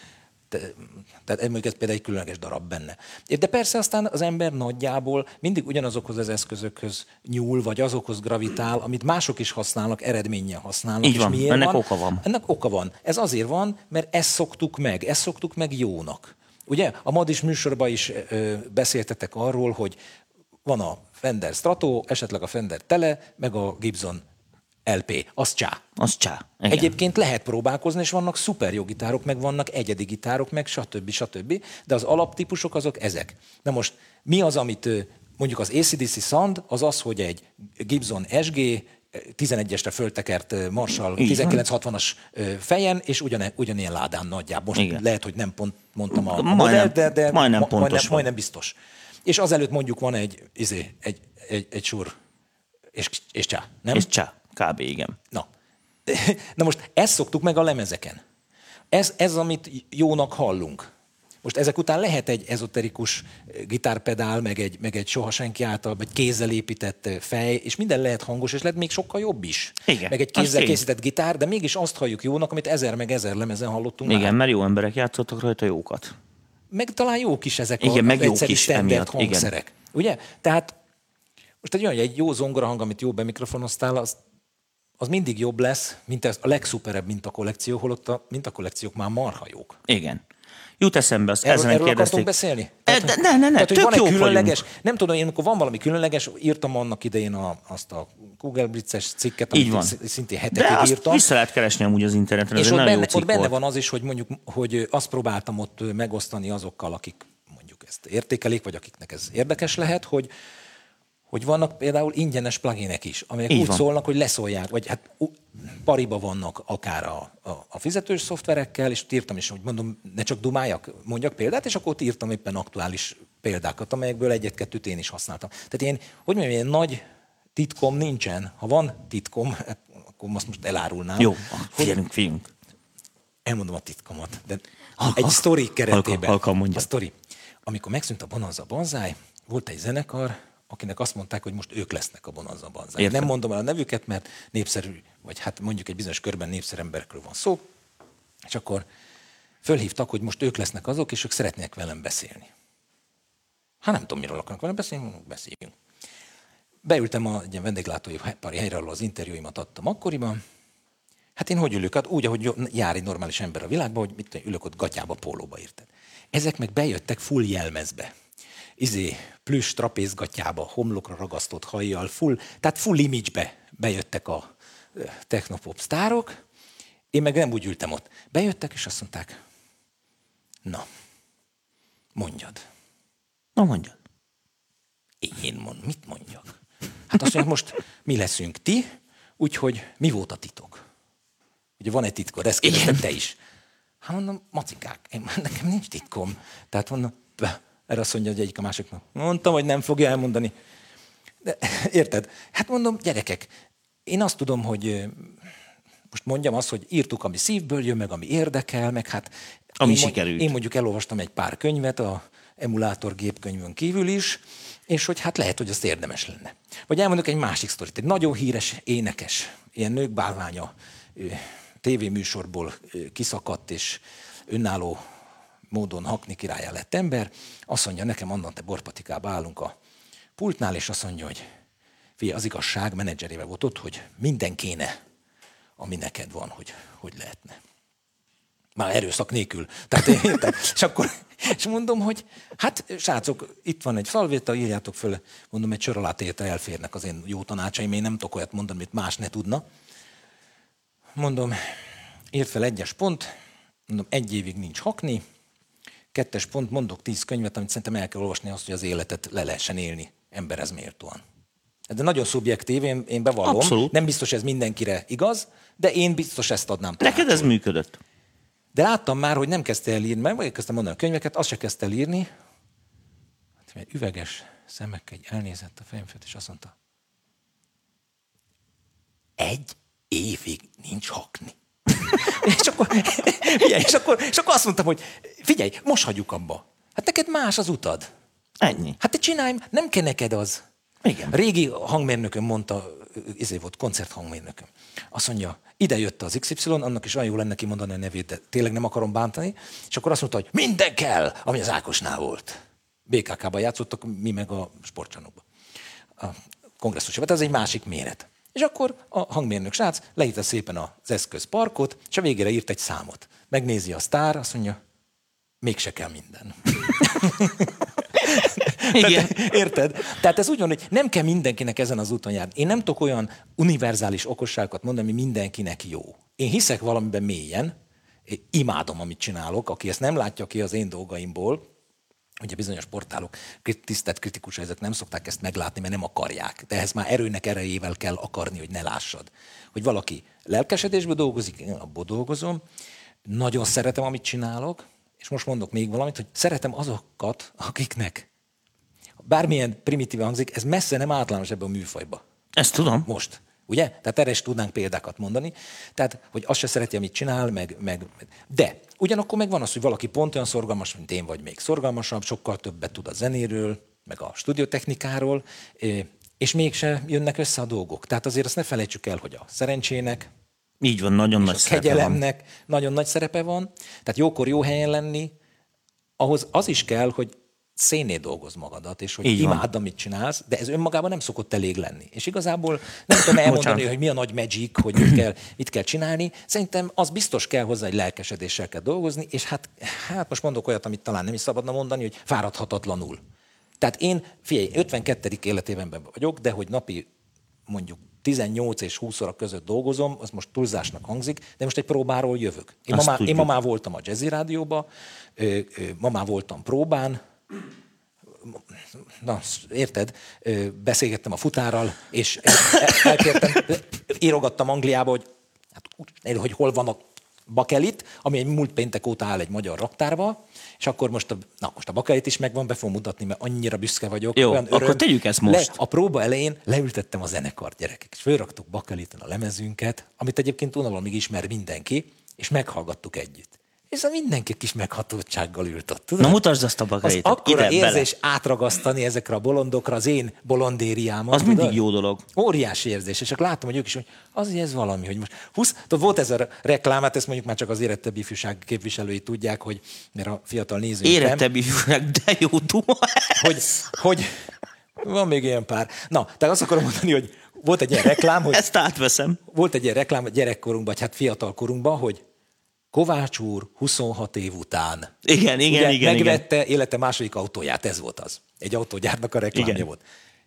[SPEAKER 3] Tehát ez például egy különleges darab benne. De persze aztán az ember nagyjából mindig ugyanazokhoz az eszközökhöz nyúl, vagy azokhoz gravitál, amit mások is használnak, eredménnyel használnak.
[SPEAKER 2] Így van,
[SPEAKER 3] és miért
[SPEAKER 2] ennek
[SPEAKER 3] van?
[SPEAKER 2] oka van.
[SPEAKER 3] Ennek oka van. Ez azért van, mert ezt szoktuk meg, ezt szoktuk meg jónak. Ugye a Madis műsorban is ö, beszéltetek arról, hogy van a Fender Strato, esetleg a Fender Tele, meg a Gibson LP, az csá.
[SPEAKER 2] Az csá.
[SPEAKER 3] Igen. Egyébként lehet próbálkozni, és vannak szuper jó gitárok, meg vannak egyedi gitárok, meg stb. stb. De az alaptípusok azok ezek. Na most mi az, amit mondjuk az ACDC Sound, az az, hogy egy Gibson SG 11-esre föltekert Marshall 1960-as fejen, és ugyan, ugyanilyen ládán nagyjából. Most Igen. lehet, hogy nem pont mondtam a
[SPEAKER 2] majdnem, de, de majdnem, ma,
[SPEAKER 3] majdnem, majdnem biztos. És azelőtt mondjuk van egy, izé, egy, egy, egy sur, és, és csá, nem?
[SPEAKER 2] És csá. Kb. igen.
[SPEAKER 3] Na. Na most ezt szoktuk meg a lemezeken. Ez, ez amit jónak hallunk. Most ezek után lehet egy ezoterikus gitárpedál, meg egy, meg egy soha senki által, vagy kézzel épített fej, és minden lehet hangos, és lehet még sokkal jobb is.
[SPEAKER 2] Igen,
[SPEAKER 3] meg egy kézzel készített gitár, de mégis azt halljuk jónak, amit ezer meg ezer lemezen hallottunk
[SPEAKER 2] Igen, már. mert jó emberek játszottak rajta jókat.
[SPEAKER 3] Meg talán jók is ezek
[SPEAKER 2] igen,
[SPEAKER 3] a
[SPEAKER 2] meg jók is emiatt,
[SPEAKER 3] hangszerek. Igen. Ugye? Tehát most egy olyan, egy jó zongorahang, amit jó bemikrofonoztál, az az mindig jobb lesz, mint ez a legszuperebb mintakollekció, holott a mintakollekciók már marha jók.
[SPEAKER 2] Igen. Jut eszembe, azt
[SPEAKER 3] erről, erről akartunk beszélni?
[SPEAKER 2] E, Tehát, de, ne, ne, ne, tehát,
[SPEAKER 3] tök van
[SPEAKER 2] egy
[SPEAKER 3] különleges, vagyunk. nem tudom, én amikor van valami különleges, írtam annak idején a, azt a Google Blitz-es cikket, amit
[SPEAKER 2] Így van.
[SPEAKER 3] szintén hetekig
[SPEAKER 2] de
[SPEAKER 3] írtam.
[SPEAKER 2] vissza lehet keresni amúgy az interneten,
[SPEAKER 3] és ott benne, ott benne van az is, hogy mondjuk, hogy azt próbáltam ott megosztani azokkal, akik mondjuk ezt értékelik, vagy akiknek ez érdekes lehet, hogy, hogy vannak például ingyenes pluginek is, amelyek Így úgy van. szólnak, hogy leszólják, vagy hát pariba vannak akár a, a, a fizetős szoftverekkel, és írtam is, hogy mondom, ne csak dumáljak, mondjak példát, és akkor ott írtam éppen aktuális példákat, amelyekből egyet-kettőt én is használtam. Tehát én, hogy mondjam, ilyen nagy titkom nincsen. Ha van titkom, akkor azt most elárulnám.
[SPEAKER 2] Jó, figyelünk, figyelünk.
[SPEAKER 3] elmondom a titkomat, de egy sztori keretében.
[SPEAKER 2] halkan mondja.
[SPEAKER 3] A sztori. Amikor megszűnt a Bonanza Banzai, volt egy zenekar, akinek azt mondták, hogy most ők lesznek a Bonanza Banzai. Nem mondom el a nevüket, mert népszerű, vagy hát mondjuk egy bizonyos körben népszerű emberekről van szó, és akkor fölhívtak, hogy most ők lesznek azok, és ők szeretnék velem beszélni. Hát nem tudom, miről akarnak velem beszélni, beszéljünk. Beültem a egy vendéglátóipari helyre, ahol az interjúimat adtam akkoriban. Hát én hogy ülök? Hát úgy, ahogy jár egy normális ember a világban, hogy mit ülök ott gatyába, pólóba érted. Ezek meg bejöttek full jelmezbe. Izé, plüss trapézgatyába, homlokra ragasztott hajjal, full, tehát full image-be bejöttek a technopop sztárok, én meg nem úgy ültem ott. Bejöttek, és azt mondták, na, mondjad.
[SPEAKER 2] Na mondjad.
[SPEAKER 3] Én mond, mit mondjak? Hát azt mondják, most mi leszünk ti, úgyhogy mi volt a titok? Ugye van egy titkod, ezt kérdezted te is. Hát mondom, macikák, én, nekem nincs titkom. Tehát mondom, erre azt mondja hogy egyik a másiknak. Mondtam, hogy nem fogja elmondani. De, érted? Hát mondom, gyerekek, én azt tudom, hogy most mondjam azt, hogy írtuk, ami szívből jön, meg ami érdekel, meg hát...
[SPEAKER 2] Ami
[SPEAKER 3] én,
[SPEAKER 2] sikerült.
[SPEAKER 3] Én mondjuk elolvastam egy pár könyvet a emulátor gépkönyvön kívül is, és hogy hát lehet, hogy az érdemes lenne. Vagy elmondok egy másik sztorit. Egy nagyon híres énekes, ilyen nők bálványa tévéműsorból kiszakadt, és önálló módon hakni királyá lett ember. Azt mondja, nekem annak te borpatikába állunk a pultnál, és azt mondja, hogy figyelj, az igazság menedzserével volt ott, hogy minden kéne, ami neked van, hogy hogy lehetne. Már erőszak nélkül. Tehát, érted? és akkor és mondom, hogy hát srácok, itt van egy falvétel, írjátok föl, mondom, egy sör alá elférnek az én jó tanácsaim, én nem tudok olyat mondani, amit más ne tudna. Mondom, írd fel egyes pont, mondom, egy évig nincs hakni, kettes pont, mondok tíz könyvet, amit szerintem el kell olvasni azt, hogy az életet le lehessen élni emberhez méltóan. De nagyon szubjektív, én, én bevallom.
[SPEAKER 2] Abszolút.
[SPEAKER 3] Nem biztos ez mindenkire igaz, de én biztos ezt adnám.
[SPEAKER 2] Neked ez működött.
[SPEAKER 3] De láttam már, hogy nem kezdte el írni, meg kezdtem mondani a könyveket, azt se kezdte el írni. Hát, egy üveges szemekkel egy elnézett a fejem felett, és azt mondta, egy évig nincs hakni. És, akkor, figyelj, és, akkor, és akkor azt mondtam, hogy figyelj, most hagyjuk abba. Hát neked más az utad.
[SPEAKER 2] Ennyi.
[SPEAKER 3] Hát te csinálj, nem kell neked az.
[SPEAKER 2] Igen.
[SPEAKER 3] Régi hangmérnököm mondta, ezé volt koncerthangmérnököm. Azt mondja, ide jött az XY, annak is olyan jó lenne kimondani a nevét, de tényleg nem akarom bántani. És akkor azt mondta, hogy minden kell, ami az Ákosnál volt. BKK-ban játszottak, mi meg a sportcsarnokban. A kongresszusban. Tehát ez egy másik méret. És akkor a hangmérnök srác leírta szépen az eszközparkot, és a végére írt egy számot. Megnézi a sztár, azt mondja, mégse kell minden.
[SPEAKER 2] Igen.
[SPEAKER 3] Tehát, érted? Tehát ez úgy van, hogy nem kell mindenkinek ezen az úton járni. Én nem tudok olyan univerzális okosságokat mondani, ami mindenkinek jó. Én hiszek valamiben mélyen, én imádom, amit csinálok, aki ezt nem látja ki az én dolgaimból, ugye bizonyos portálok tisztelt kritikusai ezek nem szokták ezt meglátni, mert nem akarják. De ehhez már erőnek erejével kell akarni, hogy ne lássad. Hogy valaki lelkesedésből dolgozik, én abból dolgozom, nagyon szeretem, amit csinálok, és most mondok még valamit, hogy szeretem azokat, akiknek bármilyen primitív hangzik, ez messze nem általános ebben a műfajba.
[SPEAKER 2] Ezt tudom.
[SPEAKER 3] Most. Ugye? Tehát erre is tudnánk példákat mondani. Tehát, hogy azt se szereti, amit csinál, meg, meg... De ugyanakkor meg van az, hogy valaki pont olyan szorgalmas, mint én, vagy még szorgalmasabb, sokkal többet tud a zenéről, meg a stúdiótechnikáról, és mégse jönnek össze a dolgok. Tehát azért azt ne felejtsük el, hogy a szerencsének,
[SPEAKER 2] Így van, nagyon nagy szerepe van.
[SPEAKER 3] kegyelemnek nagyon nagy szerepe van. Tehát jókor jó helyen lenni, ahhoz az is kell, hogy széné dolgoz magadat, és hogy
[SPEAKER 2] Így van.
[SPEAKER 3] imádd, amit csinálsz, de ez önmagában nem szokott elég lenni. És igazából nem tudom elmondani,
[SPEAKER 2] Bocsánat.
[SPEAKER 3] hogy mi a nagy magic, hogy mit kell, mit kell csinálni. Szerintem az biztos kell hozzá, hogy lelkesedéssel kell dolgozni, és hát, hát most mondok olyat, amit talán nem is szabadna mondani, hogy fáradhatatlanul. Tehát én, figyelj, 52. életévenben vagyok, de hogy napi mondjuk 18 és 20 óra között dolgozom, az most túlzásnak hangzik, de most egy próbáról jövök. Én, ma, már, én
[SPEAKER 2] tudjuk.
[SPEAKER 3] ma már voltam a Jazzy Rádióba, ma már voltam próbán, na, érted, beszélgettem a futárral, és el- el- elkértem, írogattam Angliába, hogy, hát, hogy hol van a bakelit, ami egy múlt péntek óta áll egy magyar raktárba, és akkor most a, na, most a bakelit is megvan, be fogom mutatni, mert annyira büszke vagyok.
[SPEAKER 2] Jó, akkor tegyük ezt most.
[SPEAKER 3] Le, a próba elején leültettem a zenekart, gyerekek, és fölraktuk bakeliten a lemezünket, amit egyébként unalomig ismer mindenki, és meghallgattuk együtt. És mindenki kis meghatottsággal ült ott. Tudod?
[SPEAKER 2] Na mutasd azt a
[SPEAKER 3] az
[SPEAKER 2] bakerétet.
[SPEAKER 3] akkora
[SPEAKER 2] Ide, bele.
[SPEAKER 3] érzés átragasztani ezekre a bolondokra, az én bolondériámat.
[SPEAKER 2] Az mindig
[SPEAKER 3] tudod?
[SPEAKER 2] jó dolog.
[SPEAKER 3] Óriási érzés, és csak látom, hogy ők is, hogy azért ez valami, hogy most 20, tudod, volt ez a reklám, hát ezt mondjuk már csak az érettebb ifjúság képviselői tudják, hogy mert a fiatal nézők nem,
[SPEAKER 2] Érettebb ifjúság, de jó duma.
[SPEAKER 3] hogy, hogy van még ilyen pár. Na, tehát azt akarom mondani, hogy volt egy ilyen reklám, hogy
[SPEAKER 2] Ezt átveszem.
[SPEAKER 3] volt egy ilyen reklám gyerekkorunkban, vagy hát fiatal korunkban, hogy Kovács úr 26 év után
[SPEAKER 2] Igen, igen,
[SPEAKER 3] ugye,
[SPEAKER 2] igen, igen.
[SPEAKER 3] megvette élete második autóját, ez volt az. Egy autógyárnak a reklámja
[SPEAKER 2] Igen.
[SPEAKER 3] volt.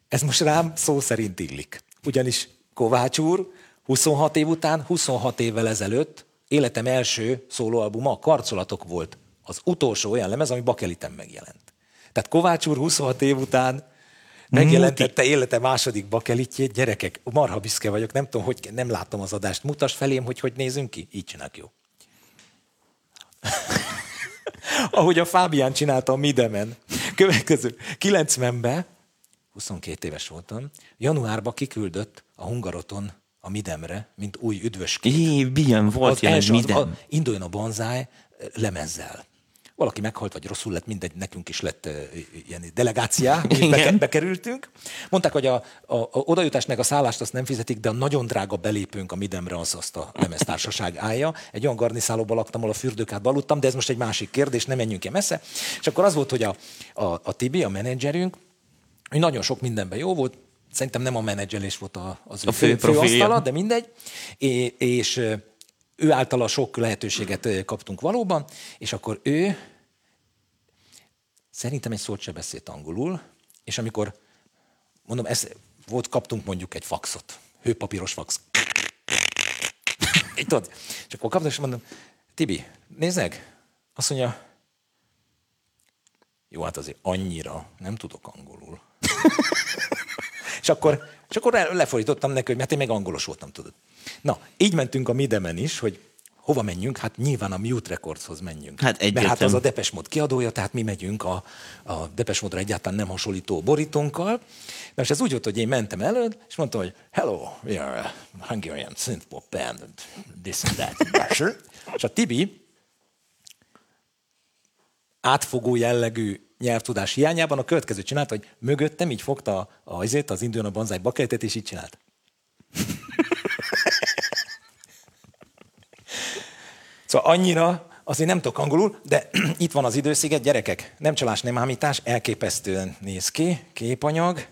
[SPEAKER 3] Ez most rám szó szerint illik. Ugyanis Kovács úr 26 év után, 26 évvel ezelőtt életem első szólóalbuma a Karcolatok volt. Az utolsó olyan lemez, ami Bakeliten megjelent. Tehát Kovács úr 26 év után megjelentette élete második bakelitjét. Gyerekek, marha büszke vagyok, nem tudom, hogy nem láttam az adást. Mutasd felém, hogy hogy nézünk ki. Így csináljuk jó. Ahogy a Fábián csinálta a Midemen. Következő. 90-ben, 22 éves voltam, januárban kiküldött a Hungaroton a Midemre, mint új üdvös.
[SPEAKER 2] Jé, milyen volt
[SPEAKER 3] Az első, az,
[SPEAKER 2] minden.
[SPEAKER 3] a, induljon a bonzáj lemezzel. Valaki meghalt, vagy rosszul lett, mindegy, nekünk is lett ilyen delegáciá, beke, bekerültünk. Mondták, hogy a, a, a odajutásnak a szállást azt nem fizetik, de a nagyon drága belépőnk a Midemre az azt a lemeztársaság állja. Egy olyan garniszálóban laktam, ahol a fürdőkát aludtam, de ez most egy másik kérdés, nem menjünk ilyen messze. És akkor az volt, hogy a, a, a Tibi, a menedzserünk, hogy nagyon sok mindenben jó volt, szerintem nem a menedzselés volt a, az
[SPEAKER 2] A fő
[SPEAKER 3] fő, asztala, de mindegy. É, és ő általa sok lehetőséget kaptunk valóban, és akkor ő szerintem egy szót se beszélt angolul, és amikor, mondom, ez, volt, kaptunk mondjuk egy faxot, hőpapíros fax. Így tudod? És akkor kaptam, és mondom, Tibi, nézd meg, azt mondja, jó, hát azért annyira nem tudok angolul. és akkor, és akkor le- lefordítottam neki, hogy hát én meg angolos voltam, tudod. Na, így mentünk a Midemen is, hogy hova menjünk? Hát nyilván a Mute Recordshoz menjünk.
[SPEAKER 2] Hát
[SPEAKER 3] Mert hát
[SPEAKER 2] egyértelmű.
[SPEAKER 3] az a Depes Mod kiadója, tehát mi megyünk a, a Depes Modra egyáltalán nem hasonlító borítónkkal. Na és ez úgy volt, hogy én mentem elő, és mondtam, hogy hello, we are a Hungarian synth pop band, and this and that. és a Tibi átfogó jellegű nyelvtudás hiányában a következő csinálta, hogy mögöttem így fogta a, azért, az Indiana Banzai bakeltet, és így csinált. Szóval annyira, azért nem tudok angolul, de itt van az idősziget, gyerekek, nem csalás, nem ámítás, elképesztően néz ki, képanyag,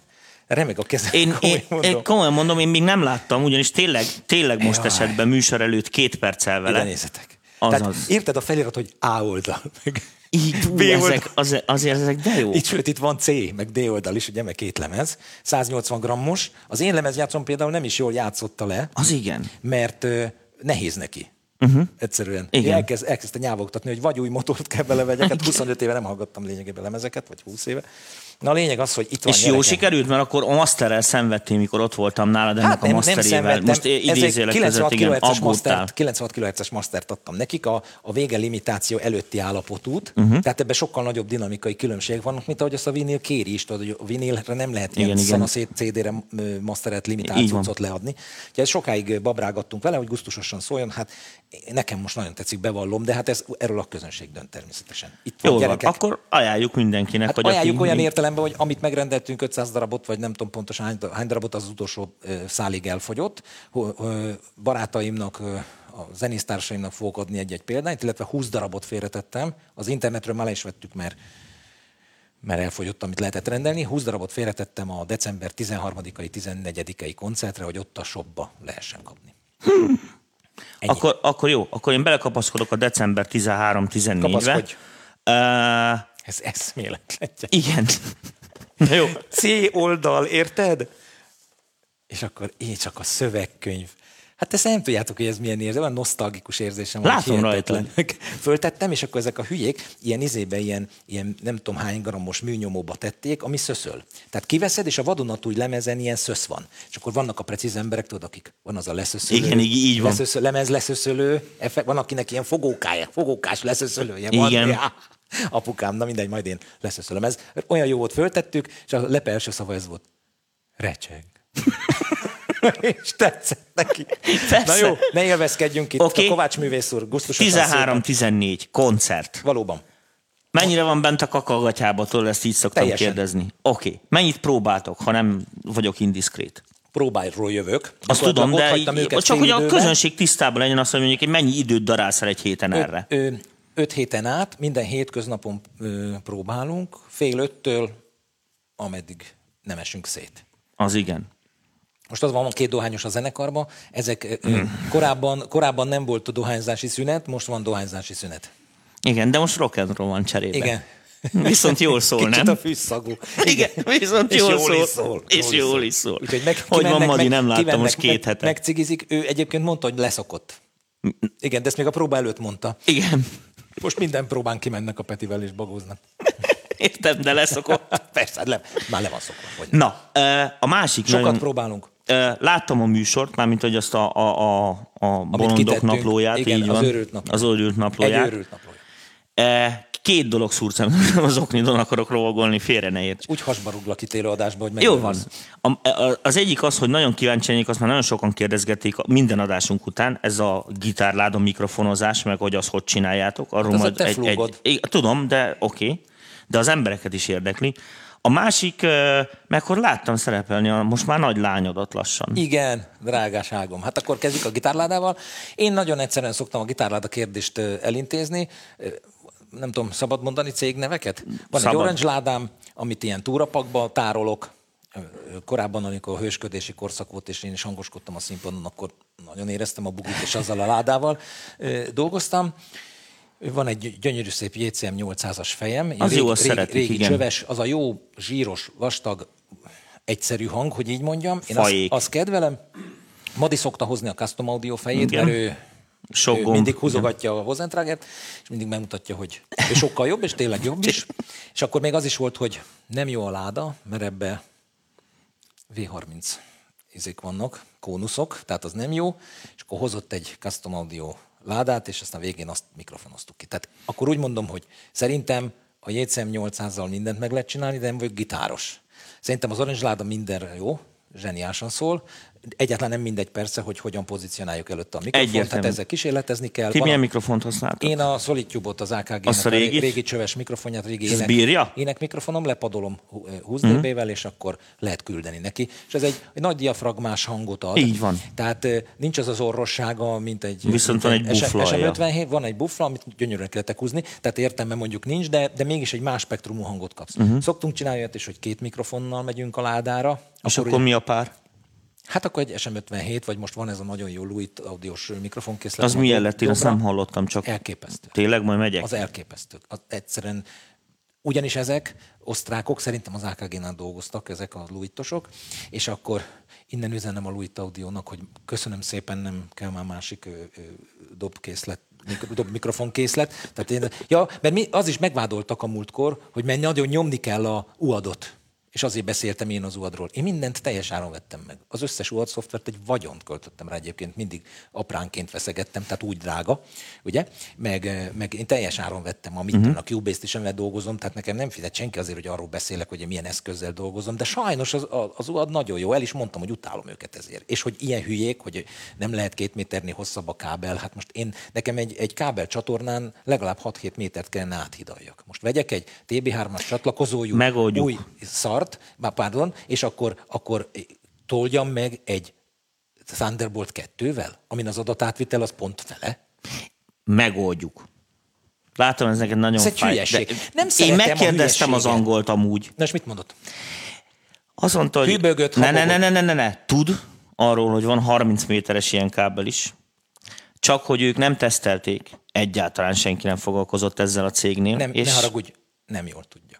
[SPEAKER 3] remeg a kezem,
[SPEAKER 2] Én, én,
[SPEAKER 3] komolyan
[SPEAKER 2] én komolyan mondom, én még nem láttam, ugyanis tényleg, tényleg most
[SPEAKER 3] Jaj.
[SPEAKER 2] esetben műsor előtt két perccel
[SPEAKER 3] Ide
[SPEAKER 2] vele.
[SPEAKER 3] nézzetek.
[SPEAKER 2] Azaz.
[SPEAKER 3] Tehát érted a felirat, hogy A oldal, meg
[SPEAKER 2] Így,
[SPEAKER 3] B
[SPEAKER 2] ú,
[SPEAKER 3] oldal.
[SPEAKER 2] ezek, az, azért ezek de jó.
[SPEAKER 3] Itt, sőt, itt van C, meg D oldal is, ugye, meg két lemez, 180 grammos. Az én lemezjátszom például nem is jól játszotta le,
[SPEAKER 2] Az igen.
[SPEAKER 3] mert ö, nehéz neki. Uh-huh. Egyszerűen.
[SPEAKER 2] Igen.
[SPEAKER 3] Elkezd, elkezdte nyávogtatni, hogy vagy új motort kell belevegyek, hát 25 éve nem hallgattam lényegében lemezeket, vagy 20 éve. Na a lényeg az, hogy itt van
[SPEAKER 2] És jó
[SPEAKER 3] gyerekem.
[SPEAKER 2] sikerült, mert akkor a masterrel szenvedtél, mikor ott voltam nálad ennek
[SPEAKER 3] Hát
[SPEAKER 2] a
[SPEAKER 3] nem, nem
[SPEAKER 2] masterével. Most
[SPEAKER 3] Ez
[SPEAKER 2] idézélek
[SPEAKER 3] 96
[SPEAKER 2] között, igen,
[SPEAKER 3] mastert, 96 kHz-es mastert adtam nekik, a, a vége limitáció előtti állapotút, uh-huh. tehát ebben sokkal nagyobb dinamikai különbségek vannak, mint ahogy azt a vinil kéri is, tudod, hogy a vinilre nem lehet ilyen
[SPEAKER 2] Igen, igen.
[SPEAKER 3] szanaszét CD-re masteret cuccot leadni. Úgyhogy ezt sokáig babrágattunk vele, hogy gusztusosan szóljon, hát nekem most nagyon tetszik, bevallom, de hát ez erről a közönség dönt természetesen. Itt van
[SPEAKER 2] Jó van, akkor ajánljuk mindenkinek,
[SPEAKER 3] Hát
[SPEAKER 2] hogy
[SPEAKER 3] ajánljuk
[SPEAKER 2] aki...
[SPEAKER 3] olyan értelemben, hogy amit megrendeltünk 500 darabot, vagy nem tudom pontosan hány, hány darabot, az utolsó szálig elfogyott. Barátaimnak, a zenésztársaimnak fogok adni egy-egy példányt, illetve 20 darabot félretettem. Az internetről már le is vettük, mert mert elfogyott, amit lehetett rendelni. 20 darabot félretettem a december 13-ai, 14-ei koncertre, hogy ott a shopba lehessen kapni. Ennyi.
[SPEAKER 2] Akkor, akkor jó, akkor én belekapaszkodok a december 13-14-be.
[SPEAKER 3] Kapaszkodj.
[SPEAKER 2] Uh,
[SPEAKER 3] Ez eszméletlen.
[SPEAKER 2] igen. Na jó.
[SPEAKER 3] C oldal, érted? És akkor én csak a szövegkönyv. Hát ezt nem tudjátok, hogy ez milyen érzés, olyan nosztalgikus érzésem van.
[SPEAKER 2] Látom
[SPEAKER 3] hihetetlen. Föltettem, és akkor ezek a hülyék ilyen izébe, ilyen, ilyen nem tudom hány grammos műnyomóba tették, ami szöszöl. Tehát kiveszed, és a vadonatúj lemezen ilyen szösz van. És akkor vannak a precíz emberek, tudod, akik van az a leszöszölő.
[SPEAKER 2] Igen, így- így van.
[SPEAKER 3] Leszöszöl, lemez leszöszölő, effekt, van akinek ilyen fogókája, fogókás leszöszölője van.
[SPEAKER 2] Igen.
[SPEAKER 3] Ja. Apukám, na mindegy, majd én leszöszölöm. Ez olyan jó volt, föltettük, és a lepe első szava ez volt. Recseg. és tetszett neki.
[SPEAKER 2] Persze.
[SPEAKER 3] Na jó, ne élvezkedjünk itt.
[SPEAKER 2] Oké.
[SPEAKER 3] A Kovács művész úr, gusztusosan szépen.
[SPEAKER 2] 13-14, koncert.
[SPEAKER 3] Valóban.
[SPEAKER 2] Mennyire van bent a kakagatyába, tőle ezt így szoktam
[SPEAKER 3] Teljesen.
[SPEAKER 2] kérdezni. Oké. Okay. Mennyit próbáltok, ha nem vagyok indiszkrét?
[SPEAKER 3] Próbályról jövök.
[SPEAKER 2] Azt tudom, de így, csak hogy a közönség tisztában legyen azt, hogy mondjuk, hogy mennyi időt darálsz el egy héten erre.
[SPEAKER 3] Ö, ö, öt héten át, minden hétköznapon próbálunk, fél öttől, ameddig nem esünk szét.
[SPEAKER 2] Az igen.
[SPEAKER 3] Most az van, van két dohányos a zenekarban, ezek korábban, korábban nem volt dohányzási szünet, most van dohányzási szünet.
[SPEAKER 2] Igen, de most rock and roll van cserébe.
[SPEAKER 3] Igen.
[SPEAKER 2] Viszont jól szól,
[SPEAKER 3] Kicsit
[SPEAKER 2] nem?
[SPEAKER 3] a fűszagú.
[SPEAKER 2] Igen, viszont jól,
[SPEAKER 3] jól
[SPEAKER 2] szól.
[SPEAKER 3] is szól.
[SPEAKER 2] És jól is szól.
[SPEAKER 3] Úgyhogy meg,
[SPEAKER 2] hogy van Madi,
[SPEAKER 3] meg,
[SPEAKER 2] nem láttam most két hete.
[SPEAKER 3] Megcigizik, ő egyébként mondta, hogy leszokott. Igen, de ezt még a próba előtt mondta.
[SPEAKER 2] Igen,
[SPEAKER 3] Most minden próbán kimennek a Petivel és bagóznak.
[SPEAKER 2] értem, de leszokott.
[SPEAKER 3] Persze, le, már le van szokva. Hogy
[SPEAKER 2] Na, a másik
[SPEAKER 3] Sokat
[SPEAKER 2] nagyon...
[SPEAKER 3] próbálunk.
[SPEAKER 2] Láttam a műsort, mármint hogy azt a, a, a, a bolondok naplóját,
[SPEAKER 3] Igen,
[SPEAKER 2] így
[SPEAKER 3] az
[SPEAKER 2] van.
[SPEAKER 3] őrült naplóját.
[SPEAKER 2] Az őrült
[SPEAKER 3] Egy
[SPEAKER 2] naplóját.
[SPEAKER 3] őrült naplója.
[SPEAKER 2] Két dolog szúrcem, az oknidon akarok rovagolni, félre ne érts.
[SPEAKER 3] Úgy hasba rúglak itt élőadásba, hogy
[SPEAKER 2] Jó
[SPEAKER 3] mennyire
[SPEAKER 2] van. A, a, az egyik az, hogy nagyon kíváncsi lennék, azt már nagyon sokan kérdezgették a- minden adásunk után, ez a gitárláda mikrofonozás, meg hogy azt hogy csináljátok. Arról
[SPEAKER 3] Hát
[SPEAKER 2] majd
[SPEAKER 3] te
[SPEAKER 2] egy,
[SPEAKER 3] flúgod.
[SPEAKER 2] egy, tudom, de oké. Okay. De az embereket is érdekli. A másik, meg hogy láttam szerepelni a most már nagy lányodat lassan.
[SPEAKER 3] Igen, drágáságom. Hát akkor kezdjük a gitárládával. Én nagyon egyszerűen szoktam a gitárláda kérdést elintézni. Nem tudom, szabad mondani cégneveket? Van
[SPEAKER 2] Szabad.
[SPEAKER 3] egy orange ládám, amit ilyen túrapakba tárolok. Korábban, amikor a hősködési korszak volt, és én is hangoskodtam a színpadon, akkor nagyon éreztem a bugit, és azzal a ládával dolgoztam. Van egy gyönyörű szép JCM 800-as fejem.
[SPEAKER 2] Az jó,
[SPEAKER 3] régi,
[SPEAKER 2] azt
[SPEAKER 3] régi,
[SPEAKER 2] szeretik,
[SPEAKER 3] régi
[SPEAKER 2] igen.
[SPEAKER 3] csöves, az a jó, zsíros, vastag, egyszerű hang, hogy így mondjam. Én azt,
[SPEAKER 2] Fajék.
[SPEAKER 3] azt kedvelem. Madi szokta hozni a custom audio fejét,
[SPEAKER 2] Igen.
[SPEAKER 3] mert ő,
[SPEAKER 2] Sok
[SPEAKER 3] ő
[SPEAKER 2] gomb,
[SPEAKER 3] mindig húzogatja a Hozentrágert, és mindig megmutatja, hogy ő sokkal jobb, és tényleg jobb is. És akkor még az is volt, hogy nem jó a láda, mert ebbe V30 izék vannak, kónuszok, tehát az nem jó, és akkor hozott egy custom audio ládát, és aztán végén azt mikrofonoztuk ki. Tehát akkor úgy mondom, hogy szerintem a JCM 800-zal mindent meg lehet csinálni, de nem vagyok gitáros. Szerintem az Orange láda mindenre jó, zseniálisan szól. Egyáltalán nem mindegy persze, hogy hogyan pozícionáljuk előtte a mikrofont,
[SPEAKER 2] Egyértelmű.
[SPEAKER 3] tehát ezzel kísérletezni kell.
[SPEAKER 2] Ti
[SPEAKER 3] Van
[SPEAKER 2] milyen
[SPEAKER 3] a-
[SPEAKER 2] mikrofont használtok?
[SPEAKER 3] én a Solitude-ot, az AKG-nek
[SPEAKER 2] Azt a
[SPEAKER 3] régi, régi csöves mikrofonját, régi ének,
[SPEAKER 2] bírja?
[SPEAKER 3] ének mikrofonom, lepadolom hú- 20 dB-vel, és akkor lehet küldeni neki. És ez egy, egy nagy diafragmás hangot ad.
[SPEAKER 2] Így van.
[SPEAKER 3] Tehát ö, nincs az az orrossága, mint egy...
[SPEAKER 2] Viszont
[SPEAKER 3] mint
[SPEAKER 2] van egy bufflalja.
[SPEAKER 3] SM57, van egy buffla, amit gyönyörűen kell húzni, tehát értelme mondjuk nincs, de, de mégis egy más spektrumú hangot kapsz. Uh-huh. Szoktunk csinálni olyat is, hogy két mikrofonnal megyünk a ládára.
[SPEAKER 2] És
[SPEAKER 3] ugye-
[SPEAKER 2] akkor mi a pár?
[SPEAKER 3] Hát akkor egy SM57, vagy most van ez a nagyon jó Louis audiós mikrofonkészlet.
[SPEAKER 2] Az milyen lett? Én azt nem hallottam, csak
[SPEAKER 3] Elképesztő.
[SPEAKER 2] tényleg majd megyek?
[SPEAKER 3] Az elképesztő. Az egyszerűen, ugyanis ezek osztrákok, szerintem az AKG-nál dolgoztak, ezek a Luitosok, és akkor innen üzenem a Luit Audio-nak, hogy köszönöm szépen, nem kell már másik ö, ö, dobkészlet, dob mikrofonkészlet. Tehát én, ja, mert mi, az is megvádoltak a múltkor, hogy mert nagyon nyomni kell a UAD-ot. És azért beszéltem én az UAD-ról. Én mindent teljes áron vettem meg. Az összes UAD szoftvert egy vagyont költöttem rá egyébként, mindig apránként veszegettem, tehát úgy drága, ugye? Meg, meg én teljes áron vettem, amit uh-huh. a Cubase-t is amivel dolgozom, tehát nekem nem fizet senki azért, hogy arról beszélek, hogy én milyen eszközzel dolgozom, de sajnos az, a- az UAD nagyon jó, el is mondtam, hogy utálom őket ezért. És hogy ilyen hülyék, hogy nem lehet két méternél hosszabb a kábel, hát most én, nekem egy, egy kábel csatornán legalább 6-7 métert kellene áthidaljak. Most vegyek egy TB3-as csatlakozójú,
[SPEAKER 2] Megoldjuk.
[SPEAKER 3] új szart, már pardon, és akkor, akkor toljam meg egy Thunderbolt 2-vel, amin az adatátvitel az pont fele.
[SPEAKER 2] Megoldjuk. Látom, ez neked nagyon
[SPEAKER 3] Ez egy
[SPEAKER 2] fáj.
[SPEAKER 3] hülyeség. Nem
[SPEAKER 2] Én megkérdeztem az angolt amúgy.
[SPEAKER 3] Na és mit mondott?
[SPEAKER 2] Azt mondta, hogy
[SPEAKER 3] Hűbögött,
[SPEAKER 2] ne, ne, ne, ne, ne, ne, ne, tud arról, hogy van 30 méteres ilyen kábel is. Csak hogy ők nem tesztelték, egyáltalán senki nem foglalkozott ezzel a cégnél.
[SPEAKER 3] Nem,
[SPEAKER 2] és
[SPEAKER 3] ne haragudj, nem jól tudja.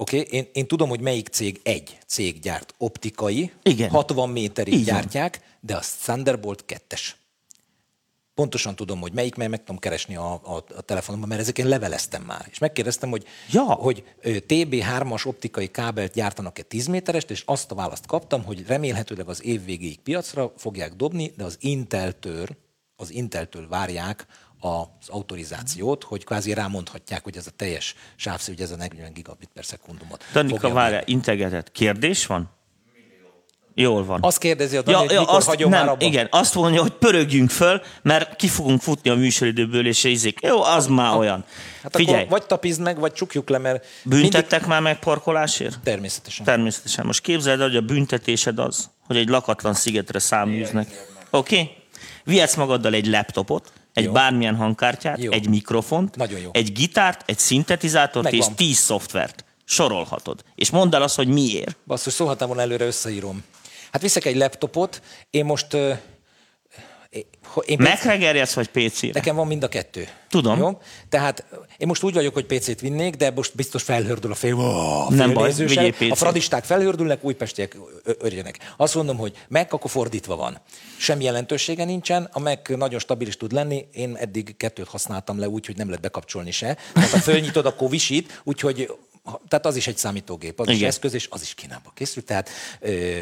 [SPEAKER 3] Oké, okay? én, én tudom, hogy melyik cég egy cég gyárt optikai,
[SPEAKER 2] Igen.
[SPEAKER 3] 60 méterig
[SPEAKER 2] Így van.
[SPEAKER 3] gyártják, de a Thunderbolt 2-es. Pontosan tudom, hogy melyik, mert meg tudom keresni a, a, a telefonomban, mert ezeket én leveleztem már. És megkérdeztem, hogy,
[SPEAKER 2] Ja.
[SPEAKER 3] hogy ö, TB3-as optikai kábelt gyártanak-e 10 méterest, és azt a választ kaptam, hogy remélhetőleg az év végéig piacra fogják dobni, de az Inteltől, az Inteltől várják az autorizációt, hogy kvázi rámondhatják, hogy ez a teljes sávszű, hogy ez a 40 gigabit per szekundumot.
[SPEAKER 2] Danika, várjál, integetett. Kérdés van? Jól van.
[SPEAKER 3] Azt kérdezi a Dani, hogy mikor
[SPEAKER 2] azt,
[SPEAKER 3] hagyom
[SPEAKER 2] nem,
[SPEAKER 3] már abba.
[SPEAKER 2] Igen, azt mondja, hogy pörögjünk föl, mert ki fogunk futni a műsoridőből, és ízik. Jó, az már olyan.
[SPEAKER 3] Hát
[SPEAKER 2] Figyelj,
[SPEAKER 3] akkor vagy tapizd meg, vagy csukjuk le, mert
[SPEAKER 2] büntettek már meg parkolásért?
[SPEAKER 3] Természetesen.
[SPEAKER 2] Természetesen. Most képzeld el, hogy a büntetésed az, hogy egy lakatlan szigetre száműznek. Oké? Okay? Vihetsz magaddal egy laptopot, egy
[SPEAKER 3] Jó.
[SPEAKER 2] bármilyen hangkártyát,
[SPEAKER 3] Jó.
[SPEAKER 2] egy mikrofont, egy gitárt, egy szintetizátort
[SPEAKER 3] Megvan.
[SPEAKER 2] és tíz szoftvert. Sorolhatod. És mondd el azt, hogy miért.
[SPEAKER 3] Basszus, szólhatnám volna előre összeírom. Hát viszek egy laptopot, én most... Én
[SPEAKER 2] Megregerjedsz vagy PC-re?
[SPEAKER 3] Nekem van mind a kettő.
[SPEAKER 2] Tudom.
[SPEAKER 3] Jó? Tehát én most úgy vagyok, hogy PC-t vinnék, de most biztos felhördül a fél,
[SPEAKER 2] Nem
[SPEAKER 3] fél
[SPEAKER 2] baj, vigyél PC-t.
[SPEAKER 3] A fradisták felhördülnek, újpestiek örjenek. Azt mondom, hogy meg, akkor fordítva van. Semmi jelentősége nincsen, a Mac nagyon stabil is tud lenni. Én eddig kettőt használtam le úgy, hogy nem lehet bekapcsolni se. Tehát ha fölnyitod, akkor visít, úgyhogy tehát az is egy számítógép, az is
[SPEAKER 2] Igen.
[SPEAKER 3] eszköz, és az is Kínába készült. Tehát ö,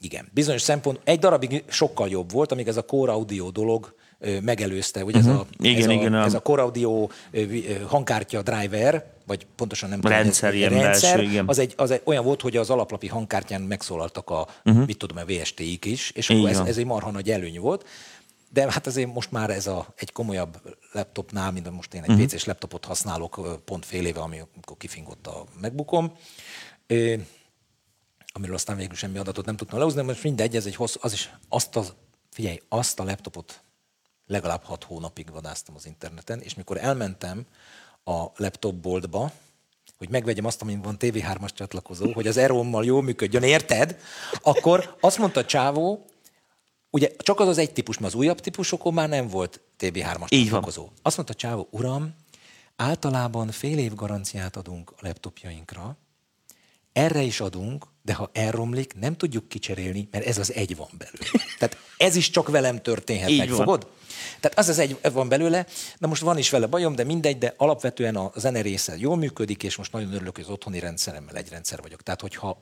[SPEAKER 3] igen, bizonyos szempont, egy darabig sokkal jobb volt, amíg ez a Core Audio dolog megelőzte, ugye ez, a,
[SPEAKER 2] Mhm. Igen,
[SPEAKER 3] ez, a,
[SPEAKER 2] igen, a-
[SPEAKER 3] ez a Core Audio hangkártya driver, vagy pontosan nem
[SPEAKER 2] Rendszer,
[SPEAKER 3] tudom,
[SPEAKER 2] ilyen
[SPEAKER 3] rendszer,
[SPEAKER 2] belső, igen.
[SPEAKER 3] az, egy, az egy, olyan volt, hogy az alaplapi hangkártyán megszólaltak a, uh-huh. mit tudom, a VST-ik is, és akkor
[SPEAKER 2] Mhm. Így
[SPEAKER 3] ez, ez egy marha nagy előny volt. De hát azért most már ez a, egy komolyabb laptopnál, mint most én egy
[SPEAKER 2] Mhm.
[SPEAKER 3] uh-huh. PC-s laptopot használok pont fél éve, amikor kifingott a megbukom, amiről aztán végül semmi adatot nem tudtam lehozni, de most mindegy, ez egy hosszú, az is azt a, figyelj, azt a laptopot legalább hat hónapig vadáztam az interneten, és mikor elmentem a laptopboltba, hogy megvegyem azt, amin van TV3-as csatlakozó, hogy az Erommal jól működjön, érted? Akkor azt mondta csávó, ugye csak az az egy típus, mert az újabb típusokon már nem volt TV3-as
[SPEAKER 2] Így van.
[SPEAKER 3] csatlakozó. Azt mondta csávó, uram, általában fél év garanciát adunk a laptopjainkra, erre is adunk, de ha elromlik, nem tudjuk kicserélni, mert ez az egy van belőle. Tehát ez is csak velem történhet,
[SPEAKER 2] Így
[SPEAKER 3] megfogod? Tehát az az egy van belőle, de most van is vele bajom, de mindegy, de alapvetően a zene része jól működik, és most nagyon örülök, hogy az otthoni rendszeremmel egy rendszer vagyok. Tehát, hogyha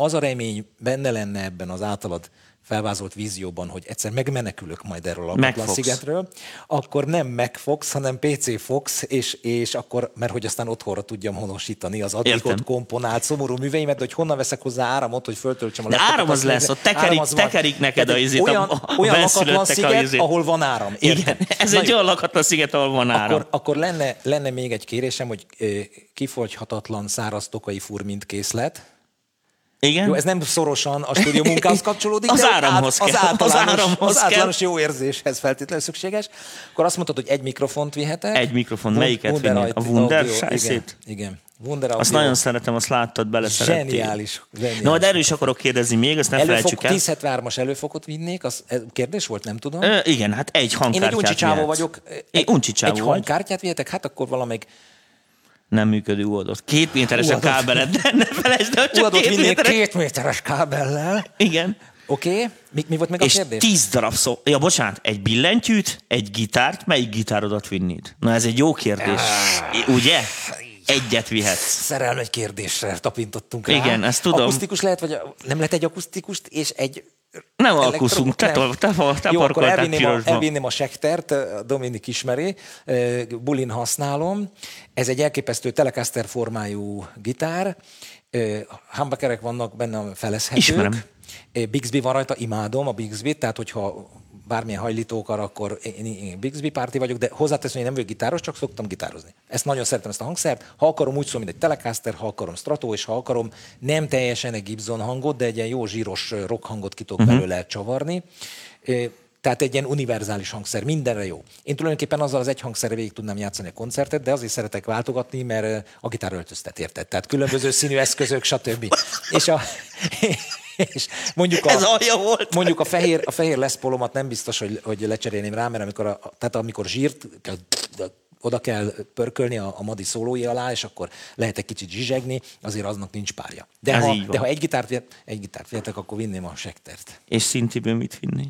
[SPEAKER 3] az a remény benne lenne ebben az általad felvázolt vízióban, hogy egyszer megmenekülök majd erről a
[SPEAKER 2] Megfogsz.
[SPEAKER 3] szigetről, akkor nem megfogsz, hanem PC fogsz, és, és akkor, mert hogy aztán otthonra tudjam honosítani az addig ott komponált szomorú műveimet, de hogy honnan veszek hozzá áramot, hogy föltöltsem a
[SPEAKER 2] De
[SPEAKER 3] laptopot,
[SPEAKER 2] áram az lesz, ott tekerik-
[SPEAKER 3] áram az van.
[SPEAKER 2] tekerik neked
[SPEAKER 3] Tehát
[SPEAKER 2] a izét,
[SPEAKER 3] Olyan,
[SPEAKER 2] a-
[SPEAKER 3] olyan lakatlan sziget,
[SPEAKER 2] izét.
[SPEAKER 3] ahol van áram.
[SPEAKER 2] Igen,
[SPEAKER 3] érted?
[SPEAKER 2] ez
[SPEAKER 3] Na
[SPEAKER 2] egy
[SPEAKER 3] jó.
[SPEAKER 2] olyan lakatlan sziget, ahol van áram.
[SPEAKER 3] Akkor, akkor lenne, lenne még egy kérésem, hogy ö, kifogyhatatlan száraz tokai furmint készlet.
[SPEAKER 2] Igen?
[SPEAKER 3] Jó, ez nem szorosan a stúdió munkához kapcsolódik,
[SPEAKER 2] Az
[SPEAKER 3] de
[SPEAKER 2] áramhoz
[SPEAKER 3] az,
[SPEAKER 2] kell.
[SPEAKER 3] általános,
[SPEAKER 2] Az áramhoz
[SPEAKER 3] az általános
[SPEAKER 2] kell.
[SPEAKER 3] jó érzéshez feltétlenül szükséges. Akkor azt mondtad, hogy egy mikrofont vihetek.
[SPEAKER 2] Egy mikrofon.
[SPEAKER 3] Wun-
[SPEAKER 2] Melyiket
[SPEAKER 3] Wunder
[SPEAKER 2] vinnéd? A Wunder
[SPEAKER 3] Igen, igen. Wunder
[SPEAKER 2] Azt nagyon szeretem, azt láttad, beleszerettél.
[SPEAKER 3] Zseniális, zseniális.
[SPEAKER 2] No, de erről is akarok kérdezni még, azt ne felejtsük
[SPEAKER 3] Előfok,
[SPEAKER 2] el.
[SPEAKER 3] 1073-as előfokot vinnék, az kérdés volt, nem tudom.
[SPEAKER 2] Ö, igen, hát egy
[SPEAKER 3] Én
[SPEAKER 2] hangkártyát
[SPEAKER 3] egy uncsi csávó vagyok.
[SPEAKER 2] Egy uncsi csávó
[SPEAKER 3] Egy hangkártyát vihetek, hát akkor valamelyik
[SPEAKER 2] Nem működő uadott. Két méteres a
[SPEAKER 3] Uadott.
[SPEAKER 2] kábeled, de ne felejtsd el, csak
[SPEAKER 3] Uadott
[SPEAKER 2] két méteres.
[SPEAKER 3] két méteres kábellel.
[SPEAKER 2] Igen.
[SPEAKER 3] Oké, okay. mi, mi volt még a
[SPEAKER 2] És
[SPEAKER 3] kérdés?
[SPEAKER 2] tíz darab szó. Ja, bocsánat, egy billentyűt, egy gitárt, melyik gitárodat vinnéd? Na ez egy jó kérdés. I- Ugye? Egyet vihetsz.
[SPEAKER 3] Szerelmes kérdésre tapintottunk rá.
[SPEAKER 2] Igen, ezt tudom.
[SPEAKER 3] Akusztikus lehet, vagy nem lehet egy akusztikust, és egy
[SPEAKER 2] Nem alkuszunk, te,
[SPEAKER 3] nem.
[SPEAKER 2] te, te, te
[SPEAKER 3] Jó, akkor elvinném a,
[SPEAKER 2] pirosba.
[SPEAKER 3] elvinném a sektert, Dominik ismeri, bulin használom. Ez egy elképesztő Telecaster formájú gitár, humbuckerek vannak benne felezhetők.
[SPEAKER 2] Ismerem.
[SPEAKER 3] Bixby van rajta, imádom a Bixby-t, tehát hogyha bármilyen hajlítók arra, akkor én, én Bixby párti vagyok, de hozzáteszem, hogy én nem vagyok gitáros, csak szoktam gitározni. Ezt nagyon szeretem, ezt a hangszert. Ha akarom, úgy szól, mint egy Telecaster, ha akarom Strato, és ha akarom, nem teljesen egy Gibson hangot, de egy ilyen jó zsíros rock hangot ki tudok uh-huh. belőle csavarni. Tehát egy ilyen univerzális hangszer, mindenre jó. Én tulajdonképpen azzal az egy hangszerre végig tudnám játszani a koncertet, de azért szeretek váltogatni, mert a gitár öltöztet, érted? Tehát különböző színű eszközök, stb. És, a, és mondjuk a,
[SPEAKER 2] Ez alja volt.
[SPEAKER 3] Mondjuk a fehér, a fehér leszpolomat nem biztos, hogy, hogy lecserélném rá, mert amikor, a, tehát amikor zsírt oda kell pörkölni a, a madi szólói alá, és akkor lehet egy kicsit zsizsegni, azért aznak nincs párja. De,
[SPEAKER 2] Ez
[SPEAKER 3] ha, de ha egy gitárt, vihet- egy gitárt vihetek, akkor vinném a sektert.
[SPEAKER 2] És szintiből mit vinni?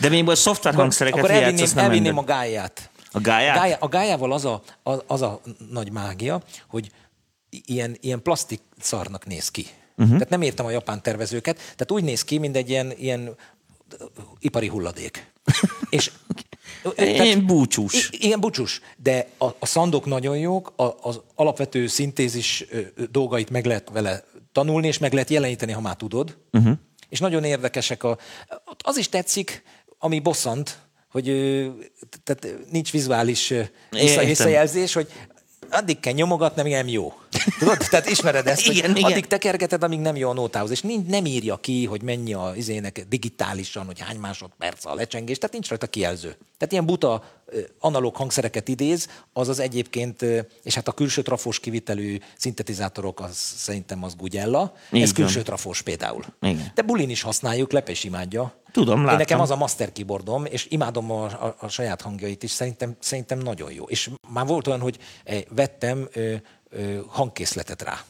[SPEAKER 2] De még a szoftver hangszereket
[SPEAKER 3] akkor
[SPEAKER 2] vihetsz,
[SPEAKER 3] elvinném,
[SPEAKER 2] nem
[SPEAKER 3] elvinném a gáját.
[SPEAKER 2] A gályát?
[SPEAKER 3] Gályá, a gályával az a, az, az a nagy mágia, hogy ilyen, ilyen plastik szarnak néz ki. Uh-huh. Tehát nem értem a japán tervezőket. Tehát úgy néz ki, mint egy ilyen, ilyen ipari hulladék. És
[SPEAKER 2] Én búcsús.
[SPEAKER 3] Igen, búcsús. De a, a szandok nagyon jók, a, az alapvető szintézis dolgait meg lehet vele tanulni, és meg lehet jeleníteni, ha már tudod. Uh-huh. És nagyon érdekesek. A, az is tetszik, ami bosszant, hogy tehát nincs vizuális visszajelzés, hogy addig kell nyomogatni, nem jó. Tudod? Tehát ismered ezt,
[SPEAKER 2] Igen,
[SPEAKER 3] hogy
[SPEAKER 2] igen.
[SPEAKER 3] addig tekergeted, amíg nem jó a nótához, és nincs, nem írja ki, hogy mennyi a izének digitálisan, hogy hány másodperc a lecsengés, tehát nincs rajta kijelző. Tehát ilyen buta analóg hangszereket idéz, az az egyébként, és hát a külső trafós kivitelű szintetizátorok, az szerintem az Gugella,
[SPEAKER 2] Így
[SPEAKER 3] ez külső trafós például.
[SPEAKER 2] Igen.
[SPEAKER 3] De bulin is használjuk, Lepe is imádja.
[SPEAKER 2] Tudom,
[SPEAKER 3] Én
[SPEAKER 2] láttam.
[SPEAKER 3] nekem az a master keyboardom, és imádom a, a, a saját hangjait is, szerintem, szerintem nagyon jó. És már volt olyan, hogy eh, vettem hangkészletet rá.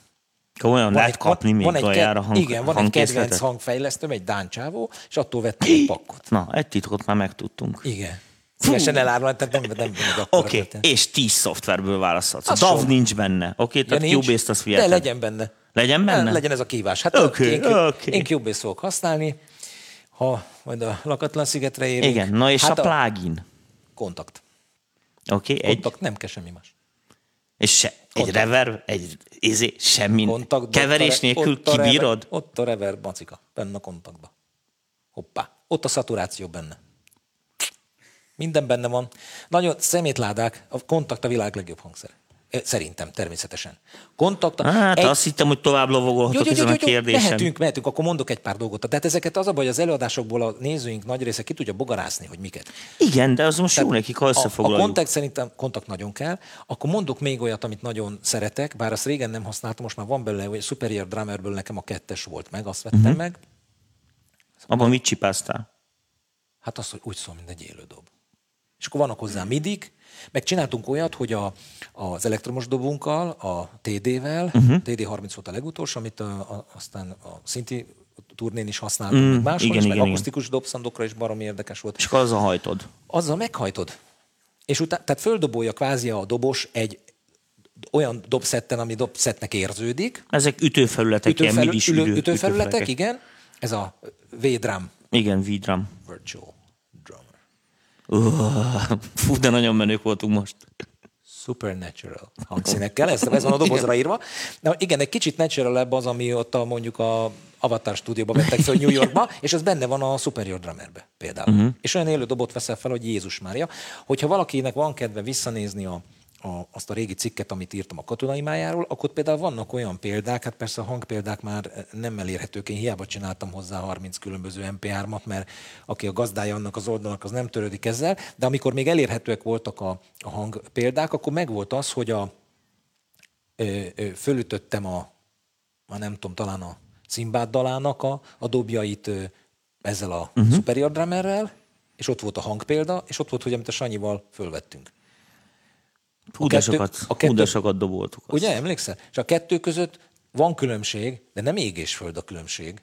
[SPEAKER 2] Olyan lehet kapni még
[SPEAKER 3] van egy, ked-
[SPEAKER 2] hang,
[SPEAKER 3] Igen, van egy kedvenc hangfejlesztőm, egy Dán csávó, és attól vettem egy pakkot.
[SPEAKER 2] Na, egy titkot már megtudtunk.
[SPEAKER 3] Igen. Szívesen elárulom, tehát nem, nem, egy
[SPEAKER 2] Oké, okay. és 10 szoftverből választhatsz.
[SPEAKER 3] Az
[SPEAKER 2] DAV
[SPEAKER 3] sok.
[SPEAKER 2] nincs benne. Oké, okay,
[SPEAKER 3] Ja,
[SPEAKER 2] tehát
[SPEAKER 3] nincs,
[SPEAKER 2] Cubase-t
[SPEAKER 3] De
[SPEAKER 2] fiatal.
[SPEAKER 3] legyen benne.
[SPEAKER 2] Legyen benne?
[SPEAKER 3] Legyen ez a kívás. Hát
[SPEAKER 2] Oké,
[SPEAKER 3] én,
[SPEAKER 2] oké.
[SPEAKER 3] én Cubase fogok használni, ha majd a lakatlan szigetre érünk.
[SPEAKER 2] Igen, na és
[SPEAKER 3] hát
[SPEAKER 2] a plugin.
[SPEAKER 3] Kontakt.
[SPEAKER 2] Oké, okay, egy,
[SPEAKER 3] Kontakt, nem kell semmi más.
[SPEAKER 2] és se, egy reverb, egy izé, semmi.
[SPEAKER 3] Kontakt,
[SPEAKER 2] Keverés
[SPEAKER 3] re-
[SPEAKER 2] nélkül
[SPEAKER 3] ott a
[SPEAKER 2] kibírod?
[SPEAKER 3] Ott a reverb macika, benne a kontaktba. Hoppá. Ott a szaturáció benne. Minden benne van. Nagyon szemétládák, a kontakt a világ legjobb hangszer. Szerintem, természetesen. Kontakt a...
[SPEAKER 2] Hát
[SPEAKER 3] egy-
[SPEAKER 2] azt hittem, hogy tovább lovagolhatok ezen a kérdésen.
[SPEAKER 3] Mehetünk, mehetünk, akkor mondok egy pár dolgot. Tehát ezeket az a baj, az előadásokból a nézőink nagy része ki tudja bogarászni, hogy miket.
[SPEAKER 2] Igen, de az most jó nekik, ha
[SPEAKER 3] a, a
[SPEAKER 2] összefoglaljuk.
[SPEAKER 3] kontakt szerintem kontakt nagyon kell. Akkor mondok még olyat, amit nagyon szeretek, bár azt régen nem használtam, most már van belőle, hogy a Superior Drummerből nekem a kettes volt meg, azt vettem uh-huh. meg.
[SPEAKER 2] Abban mit csipáztál?
[SPEAKER 3] Hát az, hogy úgy szól, mint egy élő dob. És akkor vannak hozzá midik, meg csináltunk olyat, hogy a, az elektromos dobunkkal, a TD-vel,
[SPEAKER 2] Mhm.
[SPEAKER 3] uh-huh. TD30 volt a legutolsó, amit a, a, aztán a szinti turnén is használtunk, mm, meg máshol
[SPEAKER 2] igen,
[SPEAKER 3] is,
[SPEAKER 2] igen,
[SPEAKER 3] meg
[SPEAKER 2] igen.
[SPEAKER 3] akusztikus dobszandokra is baromi érdekes volt.
[SPEAKER 2] És akkor azzal hajtod.
[SPEAKER 3] azzal meghajtod. És utána, tehát földobolja kvázi a dobos egy olyan dobszetten, ami dobszettnek érződik.
[SPEAKER 2] Ezek ütőfelületek, ilyen
[SPEAKER 3] Ütőfelü-
[SPEAKER 2] midis
[SPEAKER 3] ülő-
[SPEAKER 2] ülő,
[SPEAKER 3] ütőfelületek, igen. Ez a V-drum,
[SPEAKER 2] Igen, V-drum.
[SPEAKER 3] Virtual
[SPEAKER 2] fú, de nagyon menők voltunk most.
[SPEAKER 3] Supernatural hangszínekkel, ez, ez van a dobozra írva. Na, igen, egy kicsit natural az, ami ott a, mondjuk a Avatar stúdióba vettek fel New Yorkba, és az benne van a Superior Drummerbe például. Uh-huh. És olyan élő dobot veszel fel, hogy Jézus Mária. Hogyha valakinek van kedve visszanézni a, a, azt a régi cikket, amit írtam a katonai májáról, akkor például vannak olyan példák, hát persze a hangpéldák már nem elérhetők, én hiába csináltam hozzá 30 különböző MP3-at, mert aki a gazdája annak az oldalnak, az nem törődik ezzel, de amikor még elérhetőek voltak a, a hangpéldák, akkor megvolt az, hogy a, ö, ö, fölütöttem a, már nem tudom, talán a Szimbád dalának a, a dobjait ö, ezzel a uh-huh. Superior Drummerrel, és ott volt a hangpélda, és ott volt, hogy amit a Sanyival fölvettünk.
[SPEAKER 2] Hú, de
[SPEAKER 3] kettő-
[SPEAKER 2] sokat,
[SPEAKER 3] a
[SPEAKER 2] hú, de
[SPEAKER 3] kettő-
[SPEAKER 2] sokat doboltuk. azt.
[SPEAKER 3] Ugye, emlékszel? És a kettő között van különbség, de nem ég és föld a különbség,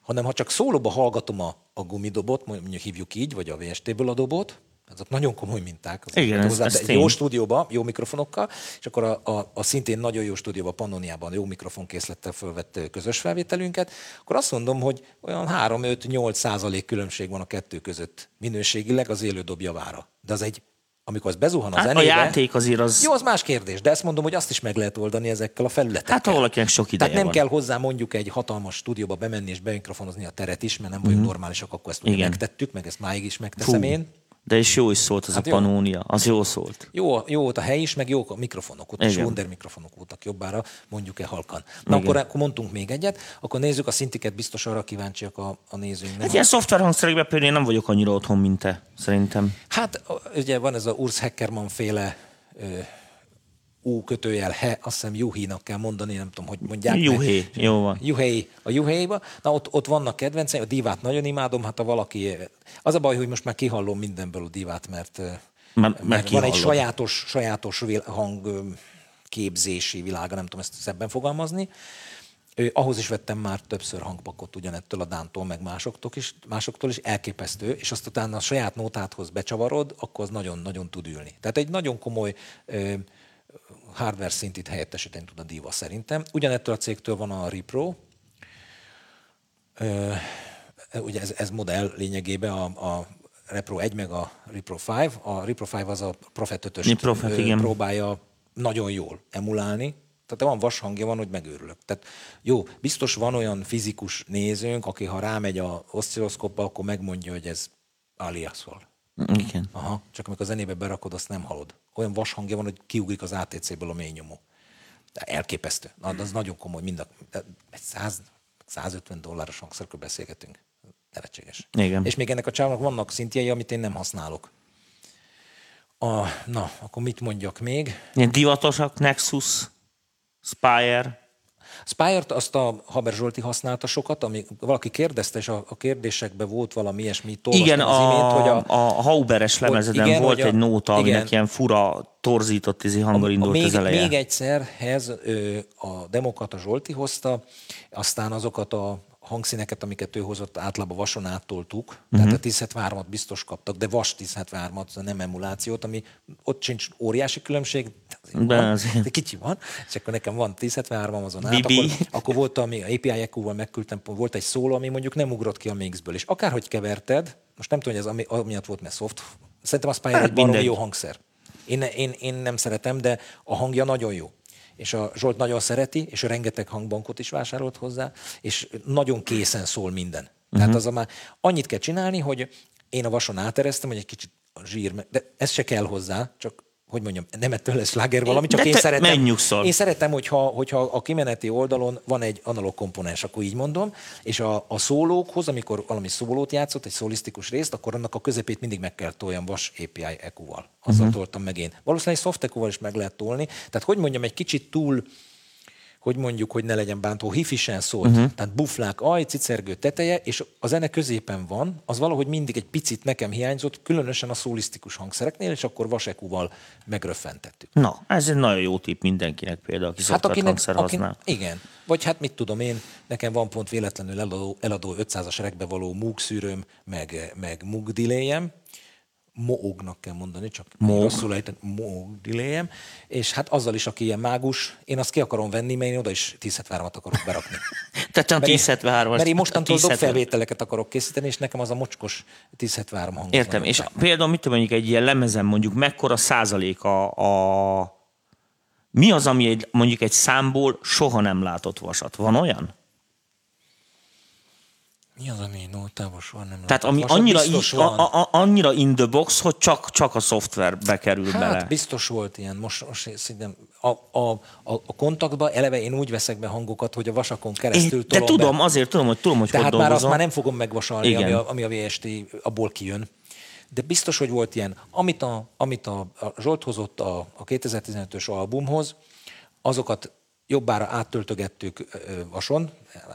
[SPEAKER 3] hanem ha csak szólóba hallgatom a, a gumidobot, mondjuk hívjuk így, vagy a VST-ből a dobot, azok nagyon komoly minták. azok
[SPEAKER 2] Igen, ez-
[SPEAKER 3] hozzá,
[SPEAKER 2] ez tény.
[SPEAKER 3] jó stúdióba, jó mikrofonokkal, és akkor a, a, a szintén nagyon jó stúdióba, Pannoniában jó mikrofonkészlettel fölvett közös felvételünket, akkor azt mondom, hogy olyan 3-5-8 százalék különbség van a kettő között minőségileg az élő dob javára. De az egy, amikor az bezuhan a
[SPEAKER 2] Hát a
[SPEAKER 3] zenébe...
[SPEAKER 2] játék azért az...
[SPEAKER 3] Jó, az más kérdés, de ezt mondom, hogy azt is meg lehet oldani ezekkel a felületekkel.
[SPEAKER 2] Hát ha valakinek sok ideje
[SPEAKER 3] Tehát nem
[SPEAKER 2] van.
[SPEAKER 3] kell hozzá mondjuk egy hatalmas stúdióba bemenni és bemikrofonozni a teret is, mert nem vagyunk normálisak, akkor ezt ugye megtettük, meg ezt máig is megteszem
[SPEAKER 2] Fú,
[SPEAKER 3] én.
[SPEAKER 2] De és jó is szólt az
[SPEAKER 3] Hát
[SPEAKER 2] a
[SPEAKER 3] jó.
[SPEAKER 2] panónia. Az jó szólt.
[SPEAKER 3] Jó, jó volt a hely is, meg jók a mikrofonok, ott is
[SPEAKER 2] Igen.
[SPEAKER 3] Wonder mikrofonok voltak jobbára, mondjuk-e halkan. Na akkor, akkor mondtunk még egyet, akkor nézzük a szintiket, biztos arra kíváncsiak a, a nézőink.
[SPEAKER 2] Hát ilyen szoftverhangszerekben például én nem vagyok annyira otthon, mint te, szerintem.
[SPEAKER 3] Hát ugye van ez a Urs Heckermann féle ö, U kötőjel he, azt hiszem Juhinak kell mondani, nem tudom, hogy mondják.
[SPEAKER 2] Juhé, jó van.
[SPEAKER 3] Juhé, a Juhéba. Na ott, ott vannak kedvenceim, a divát nagyon imádom, hát a valaki... Az a baj, hogy most már kihallom mindenből a divát, mert,
[SPEAKER 2] mert
[SPEAKER 3] mert van egy sajátos, sajátos hang képzési világa, nem tudom ezt szebben fogalmazni. Ö, ahhoz is vettem már többször hangpakot ugyanettől a Dántól, meg másoktól is, másoktól is elképesztő, és azt utána a saját nótádhoz becsavarod, akkor az nagyon-nagyon tud ülni. Tehát egy nagyon komoly ö, hardware szintit helyettesíteni tud a Diva szerintem. Ugyanettől a cégtől van a Repro, Ö, ugye ez, ez modell lényegében a, a Repro 1 meg a Repro 5. A Repro 5 az a Prophet 5
[SPEAKER 2] Mi Prophet, igen.
[SPEAKER 3] próbálja nagyon jól emulálni. Tehát van vashangja, van, hogy megőrülök. Tehát jó, biztos van olyan fizikus nézőnk, aki ha rámegy a oszcilloszkópa, akkor megmondja, hogy ez aliasol.
[SPEAKER 2] Igen.
[SPEAKER 3] Aha, csak amikor a zenébe berakod, azt nem hallod. Olyan vashangja van, hogy kiugrik az ATC-ből a mély nyomó. De elképesztő. Na, de az nagyon komoly. Mind a, egy 100, 150 dolláros hangszerről beszélgetünk. Nevetséges.
[SPEAKER 2] Igen.
[SPEAKER 3] És még ennek a csávnak vannak szintjei, amit én nem használok. A, na, akkor mit mondjak még?
[SPEAKER 2] Ilyen divatosak, Nexus, Spire.
[SPEAKER 3] Spire-t azt a Haber Zsolti használta sokat, ami valaki kérdezte, és a, a kérdésekben volt valami ilyesmi,
[SPEAKER 2] Igen,
[SPEAKER 3] az
[SPEAKER 2] a,
[SPEAKER 3] imént, hogy a,
[SPEAKER 2] a Hauberes lemezeden
[SPEAKER 3] igen,
[SPEAKER 2] volt
[SPEAKER 3] a-
[SPEAKER 2] egy nóta, aminek
[SPEAKER 3] igen.
[SPEAKER 2] ilyen fura, torzított izi hanggal indult
[SPEAKER 3] még,
[SPEAKER 2] az eleje.
[SPEAKER 3] még egyszerhez ö, a demokat a Zsolti hozta, aztán azokat a hangszíneket, amiket ő hozott, általában vason áttoltuk, uh-huh. tehát a 1073-at biztos kaptak, de vas 1073-at, nem emulációt, ami ott sincs óriási különbség, de,
[SPEAKER 2] De
[SPEAKER 3] kicsi van, és akkor nekem van 1073 azon át, akkor, akkor volt, ami API EQ-val megküldtem, volt egy szóló, ami mondjuk nem ugrott ki a mixből, és akárhogy keverted, most nem tudom, hogy ez ami, amiatt volt, mert soft, szerintem a Spire
[SPEAKER 2] Hát
[SPEAKER 3] egy baromi jó hangszer. Én, én, én nem szeretem, de a hangja nagyon jó. És a Zsolt nagyon szereti, és rengeteg hangbankot is vásárolt hozzá, és nagyon készen szól minden. Uh-huh. Tehát az a már annyit kell csinálni, hogy én a vason átereztem, hogy egy kicsit a zsír, de ez se kell hozzá, csak hogy mondjam, nem ettől lesz sláger valami, csak
[SPEAKER 2] De
[SPEAKER 3] én
[SPEAKER 2] te
[SPEAKER 3] szeretem. Én szeretem, hogyha, hogyha a kimeneti oldalon van egy analóg komponens, akkor így mondom, és a, a szólókhoz, amikor valami szólót játszott, egy szólisztikus részt, akkor annak a közepét mindig meg kell toljam vas API EQ-val. Azzal uh-huh. toltam meg én. Valószínűleg soft EQ-val is meg lehet tolni. Tehát hogy mondjam, egy kicsit túl, hogy mondjuk, hogy ne legyen bántó, hifisen szólt. Uh-huh. Tehát buflák, aj, cicergő teteje, és a zene középen van, az valahogy mindig egy picit nekem hiányzott, különösen a szólisztikus hangszereknél, és akkor vasekúval megröffentettük.
[SPEAKER 2] Na, ez egy nagyon jó tipp mindenkinek például, aki hát akinek, hangszer használ.
[SPEAKER 3] igen. Vagy hát mit tudom én, nekem van pont véletlenül eladó, eladó 500-as rekbe való múg szűrőm, meg, meg múg Moognak kell mondani, csak
[SPEAKER 2] Moog.
[SPEAKER 3] rosszul ejtett, Moog diléjem, és hát azzal is, aki ilyen mágus, én azt ki akarom venni, mert én oda is 1073-at akarok berakni.
[SPEAKER 2] Tehát csak
[SPEAKER 3] Mert én-
[SPEAKER 2] 1073
[SPEAKER 3] Mert én mostantól
[SPEAKER 2] 1070.
[SPEAKER 3] dobfelvételeket akarok készíteni, és nekem az a mocskos 1073 hang.
[SPEAKER 2] Értem, és például mit tudom, mondjuk egy ilyen lemezen mondjuk mekkora százalék a, a mi az, ami egy, mondjuk egy számból soha nem látott vasat? Van olyan?
[SPEAKER 3] Mi az, ami nótában soha nem
[SPEAKER 2] Tehát ami annyira,
[SPEAKER 3] biztos
[SPEAKER 2] i,
[SPEAKER 3] van.
[SPEAKER 2] a, a, annyira in the box, hogy csak, csak a szoftverbe kerül
[SPEAKER 3] Hát
[SPEAKER 2] bele.
[SPEAKER 3] biztos volt ilyen. Most, most szerintem a, a, a, a kontaktba eleve én úgy veszek be hangokat, hogy a vasakon keresztül
[SPEAKER 2] Én, de tudom,
[SPEAKER 3] be.
[SPEAKER 2] azért tudom, hogy tudom, hogy
[SPEAKER 3] Tehát
[SPEAKER 2] hogy
[SPEAKER 3] már azt
[SPEAKER 2] dolgozom.
[SPEAKER 3] már nem fogom megvasalni,
[SPEAKER 2] Igen.
[SPEAKER 3] ami a, ami a VST abból kijön. De biztos, hogy volt ilyen. Amit a, amit a, a Zsolt hozott a, a 2015-ös albumhoz, azokat jobbára áttöltögettük vason,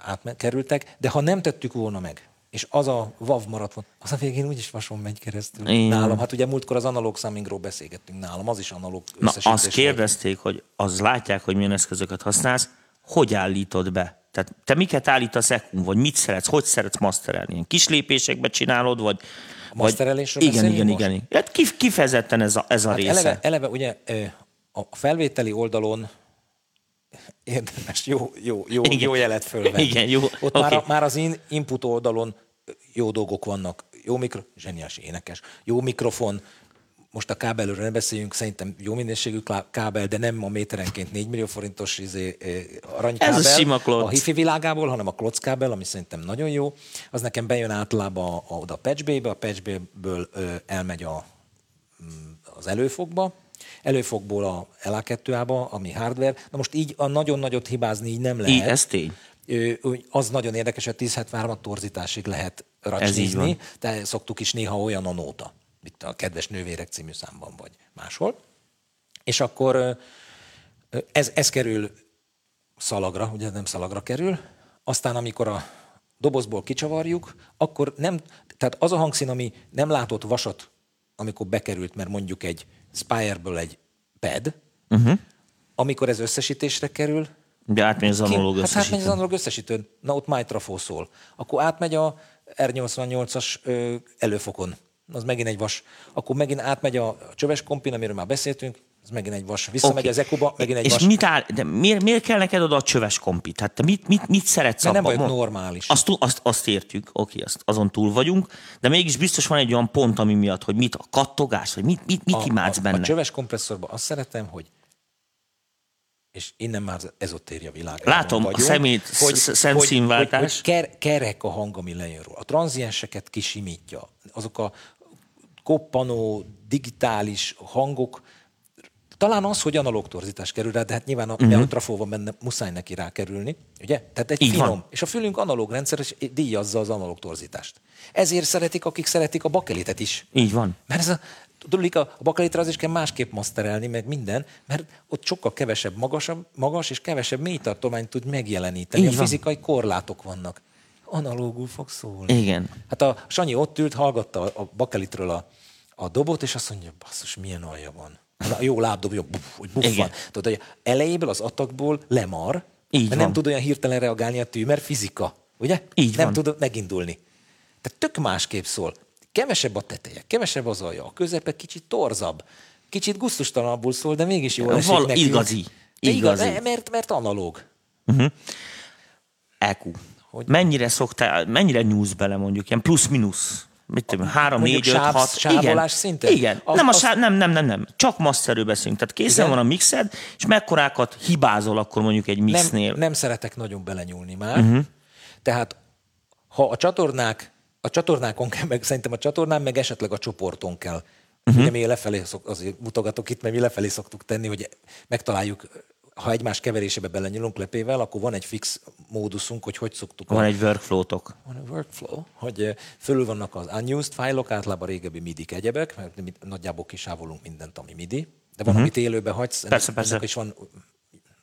[SPEAKER 3] átkerültek, de ha nem tettük volna meg, és az a VAV maradt volna, az a végén úgyis vason megy keresztül
[SPEAKER 2] Igen.
[SPEAKER 3] nálam. Hát ugye múltkor az analóg summingról beszélgettünk nálam, az is analóg
[SPEAKER 2] Na, azt kérdezték, hogy az látják, hogy milyen eszközöket használsz, hogy állítod be? Tehát te miket állítasz ekun, vagy mit szeretsz, hogy szeretsz masterelni? Ilyen kis lépésekbe csinálod, vagy...
[SPEAKER 3] A masterelésről
[SPEAKER 2] vagy, Igen, igen,
[SPEAKER 3] most?
[SPEAKER 2] igen. Hát kif- kifejezetten ez a, ez a
[SPEAKER 3] Hát
[SPEAKER 2] része.
[SPEAKER 3] eleve, eleve ugye a felvételi oldalon érdemes jó, jó, jó,
[SPEAKER 2] Igen.
[SPEAKER 3] jó jelet fölvenni.
[SPEAKER 2] Igen, jó,
[SPEAKER 3] Ott
[SPEAKER 2] oké.
[SPEAKER 3] már, már az in, input oldalon jó dolgok vannak. Jó mikro, zseniás énekes. Jó mikrofon, most a kábelről ne beszéljünk, szerintem jó minőségű kábel, de nem a méterenként 4 millió forintos izé, eh, aranykábel.
[SPEAKER 2] Ez a sima klocc.
[SPEAKER 3] A hifi világából, hanem a klockkábel, ami szerintem nagyon jó. Az nekem bejön általában a, a, oda a patch bay-be, a patch bay-ből ö, elmegy a, az előfogba, előfogból a LA2-ába, ami hardware. Na most így a nagyon nagyot hibázni így nem lehet.
[SPEAKER 2] Így, ez tény.
[SPEAKER 3] Az nagyon érdekes, hogy a 1073 torzításig lehet
[SPEAKER 2] van.
[SPEAKER 3] de szoktuk is néha olyan a nóta, mint a Kedves Nővérek című számban vagy máshol. És akkor ez, ez kerül szalagra, ugye nem szalagra kerül, aztán amikor a dobozból kicsavarjuk, akkor nem, tehát az a hangszín, ami nem látott vasat, amikor bekerült, mert mondjuk egy Spire-ből egy pad, uh-huh. amikor ez összesítésre kerül,
[SPEAKER 2] De átmegy az analóg
[SPEAKER 3] Hát átmegy az
[SPEAKER 2] összesítő.
[SPEAKER 3] analóg összesítőn. Na ott Maitrafó szól. Akkor átmegy a R88-as ö, előfokon. Az megint egy vas. Akkor megint átmegy a csöves kompin, amiről már beszéltünk, Ez megint egy vas. Visszamegy
[SPEAKER 2] Oké.
[SPEAKER 3] az ekuba, megint egy
[SPEAKER 2] És
[SPEAKER 3] vas.
[SPEAKER 2] mit áll, de miért, miért kell neked oda a csöves kompit? Hát te mit, mit, mit szeretsz
[SPEAKER 3] Mert nem
[SPEAKER 2] abban?
[SPEAKER 3] vagyok normális.
[SPEAKER 2] Azt, azt, azt értjük, oké, azt, azon túl vagyunk, de mégis biztos van egy olyan pont, ami miatt, hogy mit a kattogás, vagy mit, mit, mit imádsz
[SPEAKER 3] a,
[SPEAKER 2] benne.
[SPEAKER 3] A csöves kompresszorban azt szeretem, hogy és innen már az ezotéria világában
[SPEAKER 2] Látom, a
[SPEAKER 3] vagyunk,
[SPEAKER 2] szemét- sz- szemszínváltás.
[SPEAKER 3] Hogy, hogy ker, kerek a hang, ami lejön róla. A tranzienseket kisimítja. Azok a koppanó, digitális hangok, talán az, hogy analóg torzítás kerül rá, de hát nyilván a uh-huh. neutrafó van benne, muszáj neki rákerülni, ugye? Tehát egy
[SPEAKER 2] Így
[SPEAKER 3] finom.
[SPEAKER 2] van.
[SPEAKER 3] És a fülünk analóg rendszer, és díjazza az analóg torzítást. Ezért szeretik, akik szeretik a bakelitet is.
[SPEAKER 2] Így van.
[SPEAKER 3] Mert ez a, tudod, a a bakelitre az is kell másképp maszterelni, meg minden, mert ott sokkal kevesebb magasabb, magas és kevesebb mélytartományt tud megjeleníteni.
[SPEAKER 2] Így
[SPEAKER 3] a
[SPEAKER 2] van.
[SPEAKER 3] fizikai korlátok vannak. Analógul fog szólni.
[SPEAKER 2] Igen.
[SPEAKER 3] Hát a Sanyi ott ült, hallgatta a bakelitről a, a dobot, és azt mondja, basszus, milyen alja van. Na, jó lábdob, jó, buff, hogy buffan.
[SPEAKER 2] Igen.
[SPEAKER 3] Tudod, hogy elejéből az atakból lemar,
[SPEAKER 2] Így
[SPEAKER 3] mert
[SPEAKER 2] van.
[SPEAKER 3] nem tud olyan hirtelen reagálni a tű, mert fizika, ugye?
[SPEAKER 2] Így
[SPEAKER 3] nem
[SPEAKER 2] van.
[SPEAKER 3] tud megindulni. Tehát tök másképp szól. Kevesebb a teteje, kevesebb az alja, a közepe kicsit torzabb, kicsit gusztustalanabbul szól, de mégis jól esik
[SPEAKER 2] Val-
[SPEAKER 3] nekünk.
[SPEAKER 2] igazi.
[SPEAKER 3] De igaz,
[SPEAKER 2] Igazi.
[SPEAKER 3] mert, mert analóg.
[SPEAKER 2] EQ. Mennyire szoktál, mennyire nyúlsz bele mondjuk, ilyen plusz-minusz? Mit tudom, három,
[SPEAKER 3] Mondjuk
[SPEAKER 2] négy, öt,
[SPEAKER 3] sáv-
[SPEAKER 2] hat.
[SPEAKER 3] sávolás
[SPEAKER 2] Igen.
[SPEAKER 3] szinten?
[SPEAKER 2] Igen.
[SPEAKER 3] Az-
[SPEAKER 2] nem, a sáv, nem, nem, nem, nem. Csak masterről beszélünk. Tehát készen
[SPEAKER 3] Igen?
[SPEAKER 2] van a mixed, és mekkorákat hibázol akkor mondjuk egy mixnél.
[SPEAKER 3] nem, nem szeretek nagyon belenyúlni már. Uh-huh. Tehát ha a csatornák, a csatornákon kell, meg szerintem a csatornán, meg esetleg a csoporton kell. Uh-huh. Ugye mi lefelé, szok, azért mutogatok itt, mert mi lefelé szoktuk tenni, hogy megtaláljuk, ha egymás keverésébe belenyúlunk lepével, akkor van egy fix móduszunk, hogy hogy szoktuk.
[SPEAKER 2] Van
[SPEAKER 3] a,
[SPEAKER 2] egy workflow-tok.
[SPEAKER 3] van egy workflow, hogy fölül vannak az unused fájlok, általában régebbi MIDI egyebek, mert mi nagyjából kisávolunk mindent, ami MIDI, de van, uh-huh. amit élőben hagysz, ennek,
[SPEAKER 2] Persze, persze.
[SPEAKER 3] ennek is van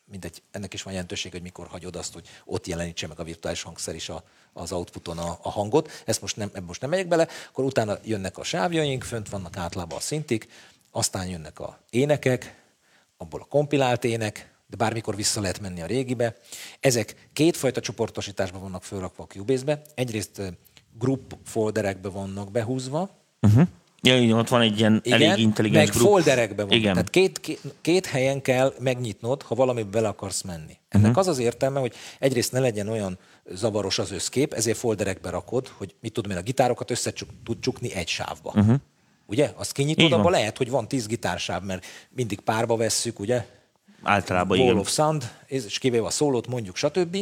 [SPEAKER 3] mindegy, ennek is van jelentőség, hogy mikor hagyod azt, hogy ott jelenítse meg a virtuális hangszer is a, az outputon a, a hangot. Ezt most nem, most nem megyek bele, akkor utána jönnek a sávjaink, fönt vannak általában a szintik, aztán jönnek a énekek, abból a kompilált ének, de bármikor vissza lehet menni a régibe. Ezek kétfajta csoportosításban vannak fölrakva a Cubase-be. Egyrészt group folderekbe vannak behúzva,
[SPEAKER 2] Uh-huh. Ja, így ott van egy ilyen
[SPEAKER 3] igen,
[SPEAKER 2] elég intelligens
[SPEAKER 3] meg
[SPEAKER 2] group.
[SPEAKER 3] folderekben van.
[SPEAKER 2] Igen.
[SPEAKER 3] Tehát két, két, két helyen kell megnyitnod, ha valamibe bele akarsz menni. Ennek uh-huh. az az értelme, hogy egyrészt ne legyen olyan zavaros az összkép, ezért folderekbe rakod, hogy mit tudom én, a gitárokat össze tud csukni egy sávba. Uh-huh. Ugye? Azt kinyitod, abban lehet, hogy van tíz gitársáv, mert mindig párba vesszük, ugye?
[SPEAKER 2] Általában
[SPEAKER 3] Wall
[SPEAKER 2] igen.
[SPEAKER 3] of Sound, és kivéve a szólót mondjuk, stb.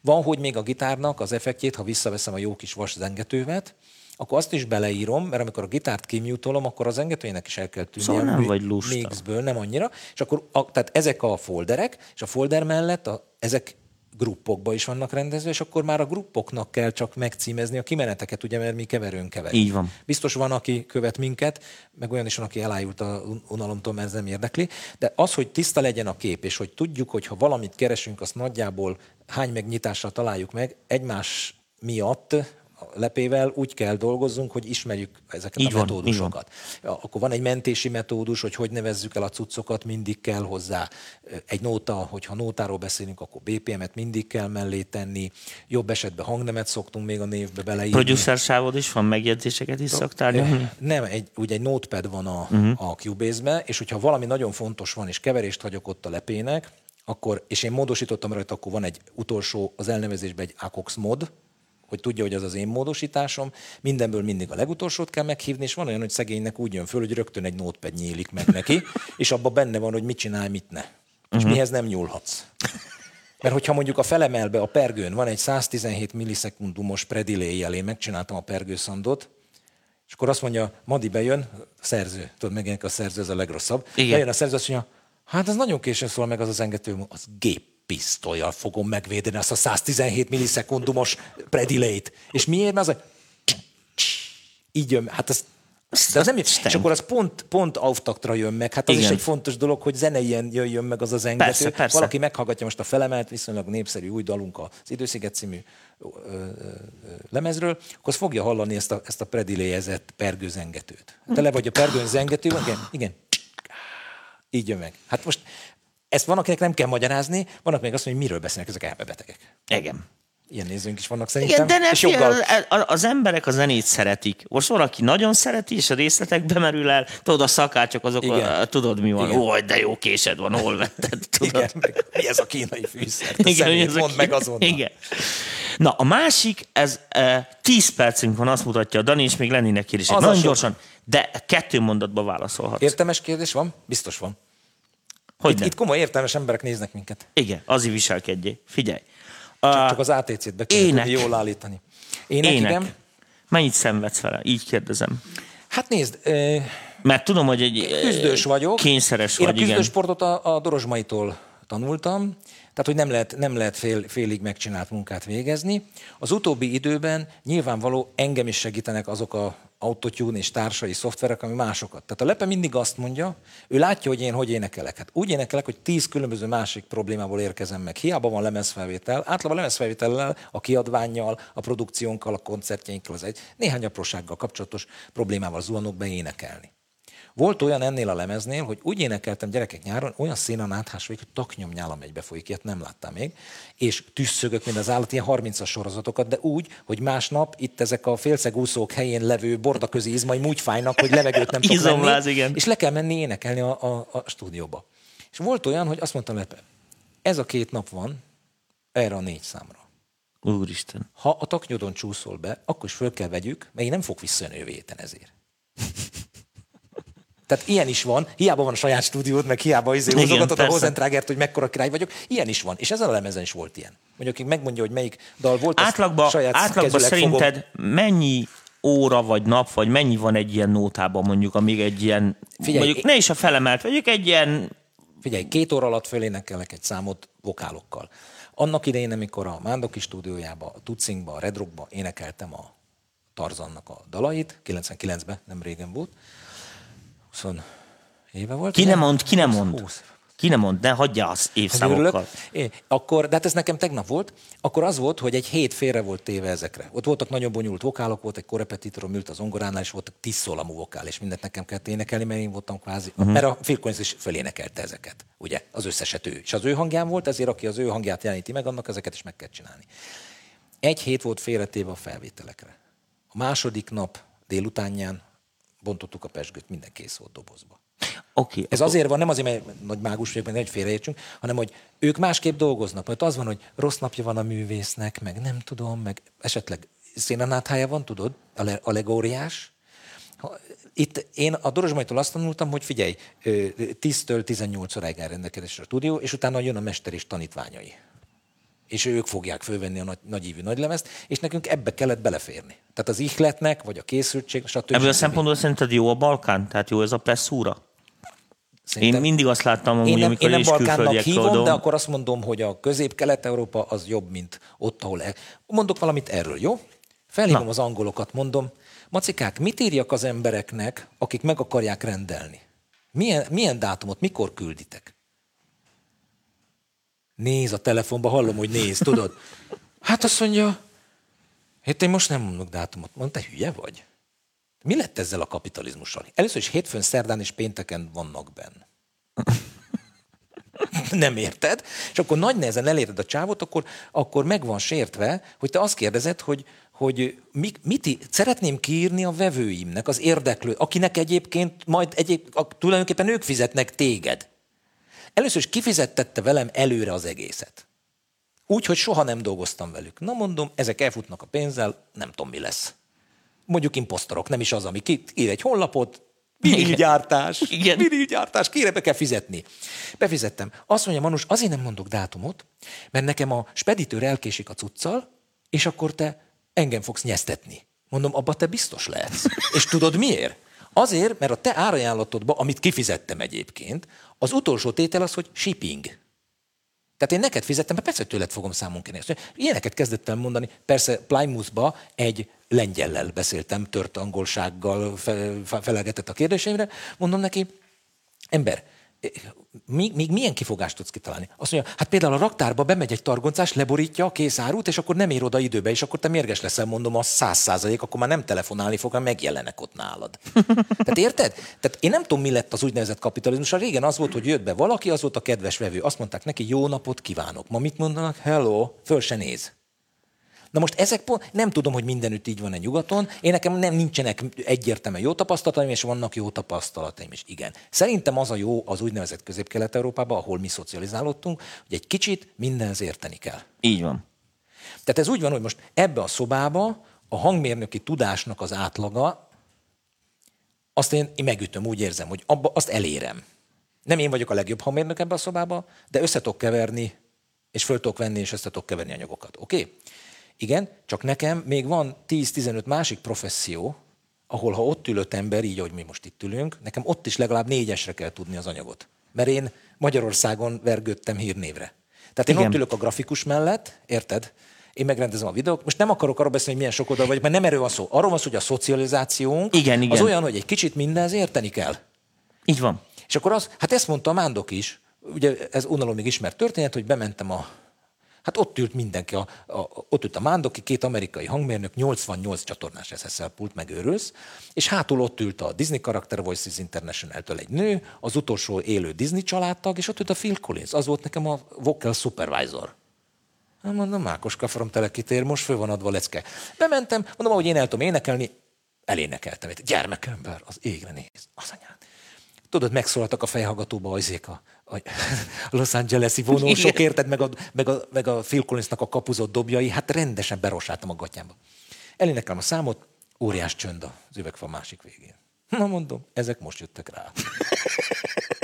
[SPEAKER 3] Van, hogy még a gitárnak az effektjét, ha visszaveszem a jó kis vas zengetővet, akkor azt is beleírom, mert amikor a gitárt kimutolom, akkor a zengetőjének is el kell tűnni
[SPEAKER 2] Szóval
[SPEAKER 3] a
[SPEAKER 2] nem vagy lusta.
[SPEAKER 3] mixből, nem annyira. És akkor, a, tehát ezek a folderek, és a folder mellett a, ezek gruppokba is vannak rendezve, és akkor már a gruppoknak kell csak megcímezni a kimeneteket, ugye, mert mi keverünk.
[SPEAKER 2] Így van.
[SPEAKER 3] Biztos van, aki követ minket, meg olyan is van, aki elájult a unalomtól, mert ez nem érdekli. De az, hogy tiszta legyen a kép, és hogy tudjuk, hogy ha valamit keresünk, azt nagyjából hány megnyitással találjuk meg, egymás miatt lepével úgy kell dolgozzunk, hogy ismerjük ezeket
[SPEAKER 2] Így
[SPEAKER 3] a
[SPEAKER 2] van,
[SPEAKER 3] metódusokat. Ja, Akkor van egy mentési metódus, hogy hogy nevezzük el a cuccokat, mindig kell hozzá egy nóta, hogyha nótáról beszélünk, akkor BPM-et mindig kell mellé tenni, jobb esetben hangnemet szoktunk még a névbe beleírni.
[SPEAKER 2] Producer sávod is van, megjegyzéseket is szoktál nyomni?
[SPEAKER 3] Nem, egy, ugye egy notepad van a, uh-huh. a Cubase-be, és hogyha valami nagyon fontos van, és keverést hagyok ott a lepének, akkor, és én módosítottam rajta, akkor van egy utolsó, az elnevezésben egy ACOX mod, hogy tudja, hogy az az én módosításom. Mindenből mindig a legutolsót kell meghívni, és van olyan, hogy szegénynek úgy jön föl, hogy rögtön egy notepad nyílik meg neki, és abban benne van, hogy mit csinál, mit ne. És uh-huh. mihez nem nyúlhatsz. Mert hogyha mondjuk a felemelbe a pergőn van egy 117 millisekundumos predilé én megcsináltam a pergőszandot, és akkor azt mondja, Madi bejön, a szerző, tudod, megjelenik a szerző, ez a legrosszabb.
[SPEAKER 2] Igen.
[SPEAKER 3] Bejön a szerző, azt mondja, hát ez nagyon későn szól meg az az engető, az géppisztolyjal fogom megvédeni azt a 117 millisekundumos predilét. És miért? Mert az, hogy így jön, hát ez de az nem, és akkor az pont, pont auftaktra jön meg. Hát az
[SPEAKER 2] Igen.
[SPEAKER 3] is egy fontos dolog, hogy zenei jöjjön meg az az engető.
[SPEAKER 2] Persze, persze.
[SPEAKER 3] Valaki meghallgatja most a felemelt, viszonylag népszerű új dalunk az Idősziget című ö, ö, ö, lemezről, akkor az fogja hallani ezt a, ezt a prediléjezett pergőzengetőt. Tele vagy a pergőn zengető, igen, igen. Így jön meg. Hát most ezt van, akinek nem kell magyarázni, van, akinek azt mondja, hogy miről beszélnek ezek elmebetegek.
[SPEAKER 2] Igen.
[SPEAKER 3] Ilyen nézőink is vannak szerintem.
[SPEAKER 2] Igen, de ne
[SPEAKER 3] joggal.
[SPEAKER 2] az, emberek a zenét szeretik. Most van, aki nagyon szereti, és a részletekbe merül el. Tudod, a szakácsok azok,
[SPEAKER 3] Igen.
[SPEAKER 2] a, tudod, mi van. Ó, de jó késed van, hol vetted. Tudod?
[SPEAKER 3] Igen, meg mi ez a kínai fűszer?
[SPEAKER 2] Igen,
[SPEAKER 3] szemét,
[SPEAKER 2] ez a
[SPEAKER 3] mondd
[SPEAKER 2] ki-
[SPEAKER 3] meg azonnal.
[SPEAKER 2] Igen. Na, a másik, ez e, 10 percünk van, azt mutatja a Dani, és még lennének kérdések. Nagyon gyorsan, de kettő mondatba válaszolhatsz.
[SPEAKER 3] Értelmes kérdés van? Biztos van.
[SPEAKER 2] Hogy
[SPEAKER 3] Itt, itt komoly értelmes emberek néznek minket.
[SPEAKER 2] Igen, azért viselkedjél. Figyelj.
[SPEAKER 3] Csak,
[SPEAKER 2] A,
[SPEAKER 3] csak az ATC-t be kéne jól állítani. Ének,
[SPEAKER 2] ének.
[SPEAKER 3] igen.
[SPEAKER 2] Mennyit szenvedsz vele? Így kérdezem.
[SPEAKER 3] Hát nézd, ö,
[SPEAKER 2] Mert tudom, hogy egy
[SPEAKER 3] küzdős vagyok.
[SPEAKER 2] kényszeres
[SPEAKER 3] Én
[SPEAKER 2] vagy,
[SPEAKER 3] a küzdősportot a, a Dorosmaitól tanultam, tehát hogy nem lehet, nem lehet fél, félig megcsinált munkát végezni. Az utóbbi időben nyilvánvaló engem is segítenek azok a autotune és társai szoftverek, ami másokat. Tehát a Lepe mindig azt mondja, ő látja, hogy én hogy énekelek. Hát úgy énekelek, hogy tíz különböző másik problémából érkezem meg. Hiába van lemezfelvétel, általában lemezfelvétellel, a kiadványjal, a produkciónkkal, a koncertjeinkkel, az egy néhány aprósággal kapcsolatos problémával zuhanok be énekelni. Volt olyan ennél a lemeznél, hogy úgy énekeltem gyerekek nyáron, olyan szénen áthás hogy taknyom nyálam egybe folyik, ilyet nem láttam még, és tüsszögök, mint az állat, ilyen 30-as sorozatokat, de úgy, hogy másnap itt ezek a félszegúszók helyén levő bordaközi izmaim úgy fájnak, hogy levegőt nem tudok venni,
[SPEAKER 2] igen.
[SPEAKER 3] és le kell menni énekelni a, a, a stúdióba. És volt olyan, hogy azt mondtam Lepe, ez a két nap van erre a négy számra.
[SPEAKER 2] Úristen.
[SPEAKER 3] Ha a taknyodon csúszol be, akkor is föl kell vegyük, mert én nem fog visszajönni jövő héten ezért. Tehát ilyen is van, hiába van a saját stúdiód, meg hiába izé húzogatod a. Hozentrágert, hogy mekkora király vagyok, ilyen is van. És ezen a lemezen is volt ilyen. Mondjuk, aki megmondja, hogy melyik dal volt, azt
[SPEAKER 2] Átlagban
[SPEAKER 3] saját
[SPEAKER 2] átlagba
[SPEAKER 3] kezüleg fogom.
[SPEAKER 2] szerinted mennyi óra vagy nap, vagy mennyi van egy ilyen nótában mondjuk, amíg egy ilyen,
[SPEAKER 3] Figyelj,
[SPEAKER 2] mondjuk ne is a felemelt, mondjuk egy ilyen,
[SPEAKER 3] Figyelj, két óra alatt fölénekelek egy számot vokálokkal. Annak idején, amikor a Mándoki stúdiójába, a Tucingba, a Red Rockba énekeltem a Tarzannak a dalait, 99-ben, nem régen volt, 20 éve volt.
[SPEAKER 2] ki nem mond, ki nem mond.
[SPEAKER 3] 20.
[SPEAKER 2] Ki nem mond, ne hagyja az évszámokkal.
[SPEAKER 3] É, akkor, de hát ez nekem tegnap volt, akkor az volt, hogy egy hét félre volt téve ezekre. Ott voltak nagyon bonyolult vokálok, volt egy korepetitorom, ült az ongoránál, és voltak tíz szólamú vokál, és mindent nekem kellett énekelni, mert én voltam kvázi, uh-huh. mert a Phil Collins is fölénekelte ezeket, ugye, az összeset ő. És az ő hangján volt, ezért aki az ő hangját jeleníti meg, annak ezeket is meg kell csinálni. Egy hét volt félretéve a felvételekre. A második nap délutánján bontottuk a pesgőt, minden kész volt dobozba.
[SPEAKER 2] Oké,
[SPEAKER 3] Ez azért van, nem azért, mert nagy mágus vagyok, meg egy félreértsünk, hanem hogy ők másképp dolgoznak. Mert az van, hogy rossz napja van a művésznek, meg nem tudom, meg esetleg szénanáthája van, tudod, allegóriás. Itt én a Dorozsmajtól azt tanultam, hogy figyelj, ö, 10-től 18 óráig áll rendelkezésre a stúdió, és utána jön a mester és tanítványai. És ők fogják fölvenni a nagy, nagyívű nagylemezt, és nekünk ebbe kellett beleférni. Tehát az ihletnek, vagy a készültség, stb.
[SPEAKER 2] Ebből a szempontból szerinted jó a Balkán? Tehát jó ez a presszúra?
[SPEAKER 3] Szerintem-
[SPEAKER 2] Én mindig azt láttam, amúgy,
[SPEAKER 3] Én nem,
[SPEAKER 2] amikor
[SPEAKER 3] én nem Balkánnak hívom,
[SPEAKER 2] tudom.
[SPEAKER 3] de akkor azt mondom, hogy a közép-kelet-európa az jobb, mint ott, ahol... El... Mondok valamit erről, jó? Felhívom
[SPEAKER 2] Na.
[SPEAKER 3] az angolokat, mondom, macikák, mit írjak az embereknek, akik meg akarják rendelni? Milyen, milyen dátumot, mikor külditek? Néz a telefonba, hallom, hogy néz, tudod? Hát azt mondja, hát én most nem mondok dátumot. Mondta, te hülye vagy? Mi lett ezzel a kapitalizmussal? Először is hétfőn, szerdán és pénteken vannak benne. Nem érted? És akkor nagy nehezen eléred a csávot, akkor, akkor meg van sértve, hogy te azt kérdezed, hogy, hogy mi, mit, í- szeretném kiírni a vevőimnek, az érdeklő, akinek egyébként majd egyéb, a, tulajdonképpen ők fizetnek téged. Először is kifizettette velem előre az egészet. Úgy, hogy soha nem dolgoztam velük. Na mondom, ezek elfutnak a pénzzel, nem tudom, mi lesz. Mondjuk imposztorok, nem is az, ami ki- ír egy honlapot, vinilgyártás,
[SPEAKER 2] Igen.
[SPEAKER 3] vinilgyártás, kire be kell fizetni. Befizettem. Azt mondja Manus, azért nem mondok dátumot, mert nekem a speditőr elkésik a cuccal, és akkor te engem fogsz nyeztetni. Mondom, abba te biztos lehetsz. És tudod miért? Azért, mert a te árajánlatodba, amit kifizettem egyébként, az utolsó tétel az, hogy shipping. Tehát én neked fizettem, mert persze tőled fogom számon kérni. Ilyeneket kezdett el mondani. Persze Plymouthba egy lengyellel beszéltem, tört angolsággal, fe, fe- felelgetett a kérdéseimre. Mondom neki, ember, még, még milyen kifogást tudsz kitalálni? Azt mondja, hát például a raktárba bemegy egy targoncás, leborítja a kész árut, és akkor nem ér oda időbe, és akkor te mérges leszel, mondom, az száz százalék, akkor már nem telefonálni fog, hanem megjelenek ott nálad. Tehát érted? Tehát én nem tudom, mi lett az úgynevezett kapitalizmus. Régen az volt, hogy jött be valaki, az volt a kedves vevő. Azt mondták neki, jó napot kívánok. Ma mit mondanak? Hello, föl se néz. Na most ezek pont, nem tudom, hogy mindenütt így van-e nyugaton. Én nekem nem nincsenek egyértelműen jó tapasztalataim, és vannak jó tapasztalataim is. Igen. Szerintem az a jó az úgynevezett közép-kelet-európában, ahol mi szocializálódtunk, hogy egy kicsit mindenhez érteni kell.
[SPEAKER 2] Így van.
[SPEAKER 3] Tehát ez úgy van, hogy most ebbe a szobába a hangmérnöki tudásnak az átlaga, azt én, én megütöm, úgy érzem, hogy abba, azt elérem. Nem én vagyok a legjobb hangmérnök ebbe a szobába, de össze tudok keverni, és föl tudok venni, és össze tudok keverni anyagokat. Oké? Okay? Igen, csak nekem még van 10-15 másik professzió, ahol ha ott ülött ember, így, ahogy mi most itt ülünk, nekem ott is legalább négyesre kell tudni az anyagot. Mert én Magyarországon vergődtem hírnévre. Tehát én Igen. ott ülök a grafikus mellett, érted? Én megrendezem a videót. Most nem akarok arról beszélni, hogy milyen sok oldal vagy, mert nem erről van szó. Arról van szó, hogy a szocializációnk
[SPEAKER 2] igen, igen.
[SPEAKER 3] az olyan, hogy egy kicsit mindenhez érteni kell.
[SPEAKER 2] Így van.
[SPEAKER 3] És akkor az, hát ezt mondta a Mándok is, ugye ez unalomig ismert történet, hogy bementem a Hát ott ült mindenki, a, a, ott ült a Mándoki, két amerikai hangmérnök, 88 csatornás SSL pult, megőrülsz, és hátul ott ült a Disney Character Voices International-től egy nő, az utolsó élő Disney családtag, és ott ült a Phil Collins, az volt nekem a vocal supervisor. Hát mondom, Mákos kafarom telekitér, most fő van adva lecke. Bementem, mondom, ahogy én el tudom énekelni, elénekeltem. Egy gyermekember, az égre néz, az anyám. Tudod, megszólaltak a fejhallgatóba azék a, a Los Angeles-i vonósok, érted, meg a, meg, a, meg a Phil Collinsnak a kapuzott dobjai, hát rendesen berosáltam a gatyámba. Elénekelem a számot, óriás csönd az üvegfa másik végén. Na mondom, ezek most jöttek rá.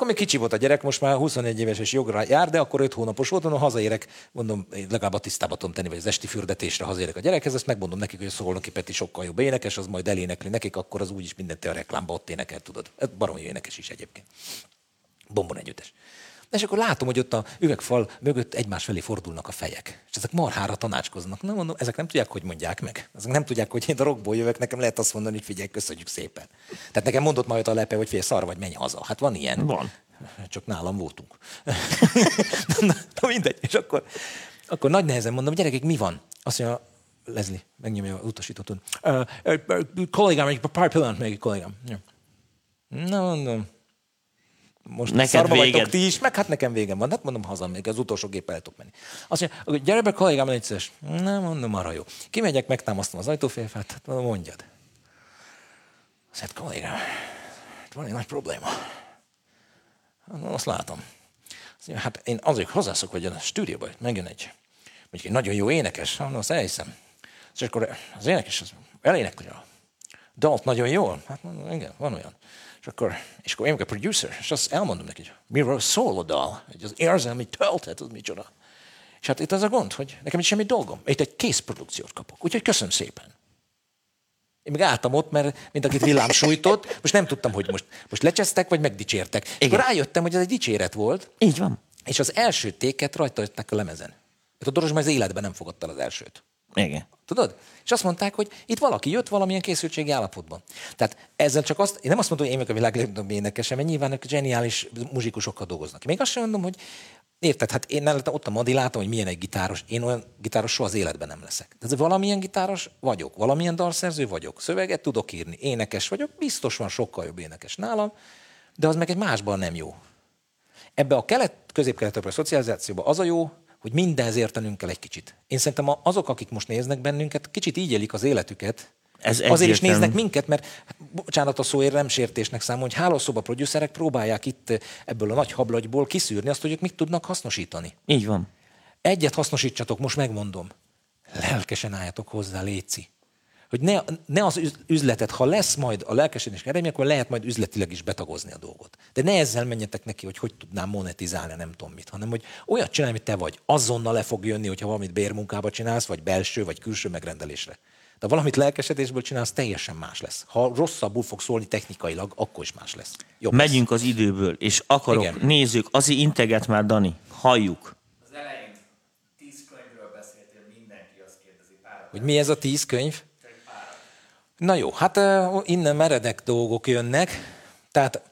[SPEAKER 3] Hát akkor még kicsi volt a gyerek, most már 21 éves és jogra jár, de akkor 5 hónapos volt, mondom, hazaérek, mondom, legalább a tisztába tudom tenni, vagy az esti fürdetésre hazaérek a gyerekhez, ezt megmondom nekik, hogy a Szolnoki Peti sokkal jobb énekes, az majd elénekli nekik, akkor az úgyis mindent a reklámba ott énekel, tudod. Ez baromi énekes is egyébként. Bombon együttes. És akkor látom, hogy ott a üvegfal mögött egymás felé fordulnak a fejek. És ezek marhára tanácskoznak. Na mondom, ezek nem tudják, hogy mondják meg. Ezek nem tudják, hogy én a rockból jövök, nekem lehet azt mondani, hogy figyelj, köszönjük szépen. Tehát nekem mondott majd a lepe, hogy figyelj, szar vagy, menj haza. Hát van ilyen.
[SPEAKER 2] Van.
[SPEAKER 3] Csak nálam voltunk. na, na, mindegy. És akkor, akkor nagy nehezen mondom, gyerekek, mi van? Azt mondja, Leslie, megnyomja az utasítót. Uh, uh, uh, kollégám, egy pár pillanat még, kollégám. Na, mondom, most Neked szarba véged. vagytok ti is, meg hát nekem végem van. Hát mondom, haza még az utolsó géppel el tudok menni. Azt mondja, gyere be kollégám, légy szíves. Nem, mondom, arra jó. Kimegyek, megtámasztom az ajtófélfát, hát mondjad. Azt mondja, kollégám, van egy nagy probléma. Azt látom. Azt mondja, hát én azért hozzászok, hogy a stúdióba megjön egy, mondjuk egy nagyon jó énekes, mondom, azt elhiszem. És akkor az énekes az elénekli a dalt nagyon jól. Hát mondom, igen, van olyan. És akkor, és akkor én a producer, és azt elmondom neki, hogy miről szól a dal, hogy az érzelmi töltet, az micsoda. És hát itt az a gond, hogy nekem itt semmi dolgom. Itt egy kész produkciót kapok. Úgyhogy köszönöm szépen. Én meg álltam ott, mert mint akit villám sújtott, most nem tudtam, hogy most, most lecsesztek, vagy megdicsértek. Igen. Akkor rájöttem, hogy ez egy dicséret volt.
[SPEAKER 2] Így van.
[SPEAKER 3] És az első téket rajta a lemezen. Hát a Doros az életben nem fogadta az elsőt.
[SPEAKER 2] Igen.
[SPEAKER 3] Tudod? És azt mondták, hogy itt valaki jött valamilyen készültségi állapotban. Tehát ezzel csak azt, én nem azt mondom, hogy én vagyok a világ legnagyobb énekese, mert nyilván ők zseniális muzsikusokkal dolgoznak. Még azt sem mondom, hogy Érted? Hát én ott a Madi látom, hogy milyen egy gitáros. Én olyan gitáros soha az életben nem leszek. Tehát valamilyen gitáros vagyok, valamilyen dalszerző vagyok, szöveget tudok írni, énekes vagyok, biztos van sokkal jobb énekes nálam, de az meg egy másban nem jó. Ebbe a kelet, közép-kelet szocializációban az a jó, hogy mindenhez értenünk kell egy kicsit. Én szerintem azok, akik most néznek bennünket, kicsit így élik az életüket, ez Azért is néznek minket, mert bocsánat a szóért nem sértésnek számol, hogy hálószoba producerek próbálják itt ebből a nagy hablagyból kiszűrni azt, hogy ők mit tudnak hasznosítani.
[SPEAKER 2] Így van.
[SPEAKER 3] Egyet hasznosítsatok, most megmondom. Lelkesen álljatok hozzá, Léci hogy ne, ne az üzletet, ha lesz majd a lelkesedés eredmény, akkor lehet majd üzletileg is betagozni a dolgot. De ne ezzel menjetek neki, hogy hogy tudnám monetizálni, nem tudom mit, hanem hogy olyat csinálj, amit te vagy. Azonnal le fog jönni, hogyha valamit bérmunkába csinálsz, vagy belső, vagy külső megrendelésre. De valamit lelkesedésből csinálsz, teljesen más lesz. Ha rosszabbul fog szólni technikailag, akkor is más lesz.
[SPEAKER 2] Jobb Megyünk lesz. az időből, és akarok, Igen. nézzük, azért integet már, Dani, halljuk. Az elején
[SPEAKER 3] tíz könyvről beszéltél, mindenki azt kérdezi. Pár hogy mi ez a tíz könyv? Na jó, hát innen meredek dolgok jönnek. Tehát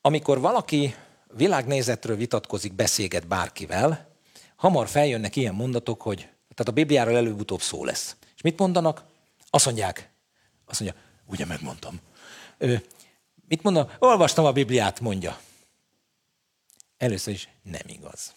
[SPEAKER 3] amikor valaki világnézetről vitatkozik, beszélget bárkivel, hamar feljönnek ilyen mondatok, hogy tehát a Bibliáról előbb-utóbb szó lesz. És mit mondanak? Azt mondják, azt mondja, ugye megmondtam. Ö, mit mondnak? Olvastam a Bibliát, mondja. Először is nem igaz.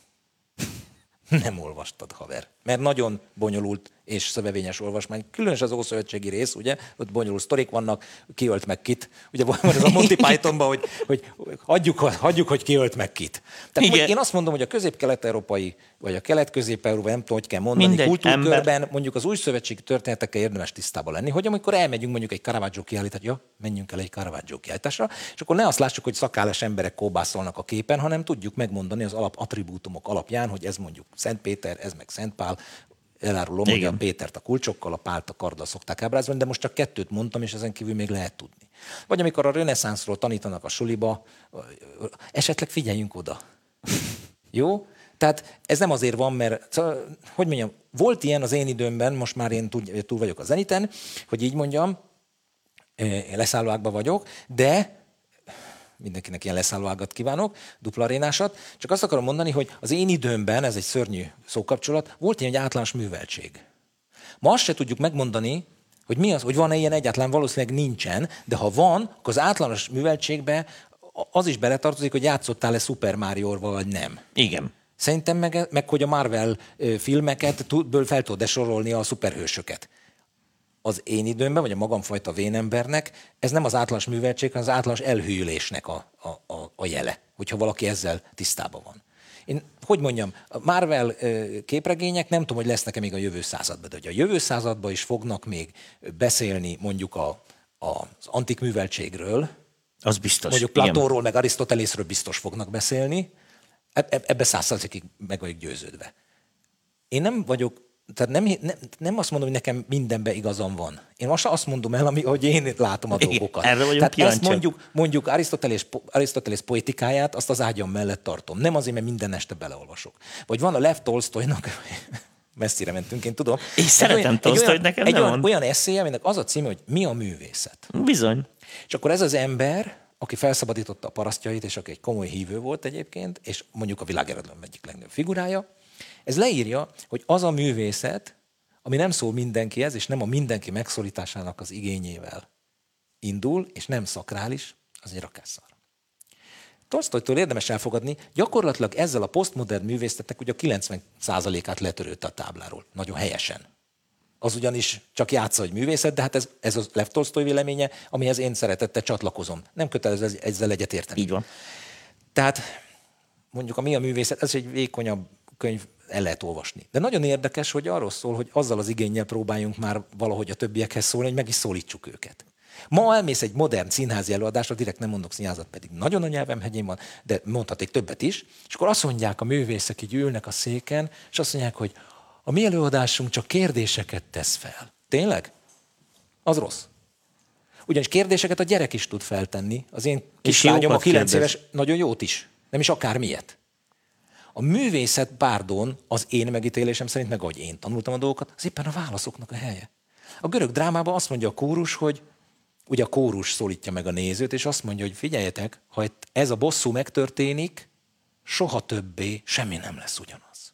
[SPEAKER 3] nem olvastad, haver. Mert nagyon bonyolult és szövevényes olvasmány. Különös az Ószövetségi rész, ugye, ott bonyolult sztorik vannak, ki ölt meg kit. Ugye van ez a Monty Pythonban, hogy, hogy hagyjuk, hagyjuk, hogy ki ölt meg kit. Tehát
[SPEAKER 2] Igen.
[SPEAKER 3] én azt mondom, hogy a közép-kelet-európai, vagy a kelet-közép-európai, nem tudom, hogy kell mondani,
[SPEAKER 2] Mindegy,
[SPEAKER 3] kultúrkörben
[SPEAKER 2] ember.
[SPEAKER 3] mondjuk az új szövetségi történetekkel érdemes tisztában lenni, hogy amikor elmegyünk mondjuk egy Caravaggio kiállításra, ja, menjünk el egy Caravaggio kiállításra, és akkor ne azt lássuk, hogy szakállas emberek kóbászolnak a képen, hanem tudjuk megmondani az alap attribútumok alapján, hogy ez mondjuk Szent Péter, ez meg Szent Pál, elárulom, hogy
[SPEAKER 2] Igen.
[SPEAKER 3] a Pétert a kulcsokkal, a Pált a karddal szokták ábrázolni, de most csak kettőt mondtam, és ezen kívül még lehet tudni. Vagy amikor a reneszánszról tanítanak a suliba, esetleg figyeljünk oda. Jó? Tehát ez nem azért van, mert, szóval, hogy mondjam, volt ilyen az én időmben, most már én túl, túl vagyok a zeniten, hogy így mondjam, eh, én leszállóákban vagyok, de mindenkinek ilyen leszállóágat kívánok, dupla arénásat, csak azt akarom mondani, hogy az én időmben, ez egy szörnyű szókapcsolat, volt ilyen egy általános műveltség. Ma azt se tudjuk megmondani, hogy mi az, hogy van-e ilyen egyáltalán, valószínűleg nincsen, de ha van, akkor az általános műveltségbe az is beletartozik, hogy játszottál-e Super mario vagy nem.
[SPEAKER 2] Igen.
[SPEAKER 3] Szerintem meg, meg hogy a Marvel filmeket tudből fel tudod sorolni a szuperhősöket. Az én időmben, vagy a magamfajta vénembernek, ez nem az általános műveltség, hanem az általános elhűlésnek a, a, a, a jele, hogyha valaki ezzel tisztában van. Én, hogy mondjam, a Marvel képregények nem tudom, hogy lesznek-e még a jövő században, de hogy a jövő században is fognak még beszélni mondjuk a, a, az antik műveltségről,
[SPEAKER 2] Az biztos.
[SPEAKER 3] Mondjuk
[SPEAKER 2] Igen.
[SPEAKER 3] Platónról, meg Arisztotelészről biztos fognak beszélni. Eb- eb- Ebbe száz százalékig meg vagyok győződve. Én nem vagyok, tehát nem, nem, nem azt mondom, hogy nekem mindenben igazam van. Én most azt mondom el, ami, hogy én látom a
[SPEAKER 2] Igen,
[SPEAKER 3] dolgokat.
[SPEAKER 2] erre vagyunk
[SPEAKER 3] tehát ezt
[SPEAKER 2] kíváncsiak.
[SPEAKER 3] mondjuk, mondjuk Arisztotelész, po- Arisztotelész poetikáját, azt az ágyam mellett tartom. Nem azért, mert minden este beleolvasok. Vagy van a Lev Tolstoynak, messzire mentünk, én tudom. Egy
[SPEAKER 2] szeretem Tolstoyt, nekem
[SPEAKER 3] egy
[SPEAKER 2] nem
[SPEAKER 3] olyan, olyan eszéje, aminek az a címe, hogy mi a művészet.
[SPEAKER 2] Bizony.
[SPEAKER 3] És akkor ez az ember, aki felszabadította a parasztjait, és aki egy komoly hívő volt egyébként, és mondjuk a világeredlem egyik legnagyobb figurája, ez leírja, hogy az a művészet, ami nem szól mindenkihez, és nem a mindenki megszólításának az igényével indul, és nem szakrális, az egy rakásszar. Tolstoytól érdemes elfogadni, gyakorlatilag ezzel a posztmodern művészetnek ugye a 90%-át letörölte a tábláról. Nagyon helyesen. Az ugyanis csak játsza, hogy művészet, de hát ez, ez a Lev Tolstoy véleménye, amihez én szeretettel csatlakozom. Nem kötelező ez- ezzel egyet érteni.
[SPEAKER 2] Így van.
[SPEAKER 3] Tehát mondjuk a Mi a művészet, ez egy vékonyabb könyv, el lehet olvasni. De nagyon érdekes, hogy arról szól, hogy azzal az igényel próbáljunk már valahogy a többiekhez szólni, hogy meg is szólítsuk őket. Ma elmész egy modern színházi előadásra, direkt nem mondok színházat, pedig nagyon a nyelvem hegyén van, de mondhaték többet is, és akkor azt mondják a művészek, így ülnek a széken, és azt mondják, hogy a mi előadásunk csak kérdéseket tesz fel. Tényleg? Az rossz. Ugyanis kérdéseket a gyerek is tud feltenni. Az én kislányom, a
[SPEAKER 2] jókat
[SPEAKER 3] 9
[SPEAKER 2] kérdez.
[SPEAKER 3] éves, nagyon jót is. Nem is akár miért. A művészet, pardon, az én megítélésem szerint, meg ahogy én tanultam a dolgokat, az éppen a válaszoknak a helye. A görög drámában azt mondja a kórus, hogy ugye a kórus szólítja meg a nézőt, és azt mondja, hogy figyeljetek, ha ez a bosszú megtörténik, soha többé semmi nem lesz ugyanaz.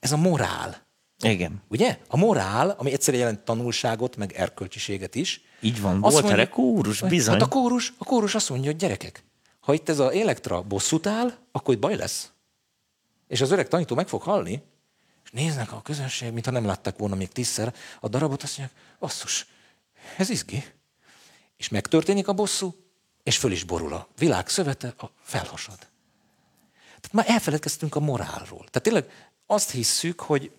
[SPEAKER 3] Ez a morál.
[SPEAKER 2] Igen.
[SPEAKER 3] Ugye? A morál, ami egyszerűen jelent tanulságot, meg erkölcsiséget is.
[SPEAKER 2] Így van. Volt erre kórus, bizony.
[SPEAKER 3] Hát a kórus, a kórus azt mondja, hogy gyerekek, ha itt ez a Elektra bosszút áll, akkor itt baj lesz. És az öreg tanító meg fog halni, és néznek a közönség, mintha nem látták volna még tízszer a darabot, azt mondják, basszus, ez izgi. És megtörténik a bosszú, és föl is borul a világ szövete, a felhasad. Tehát már elfeledkeztünk a morálról. Tehát tényleg azt hisszük, hogy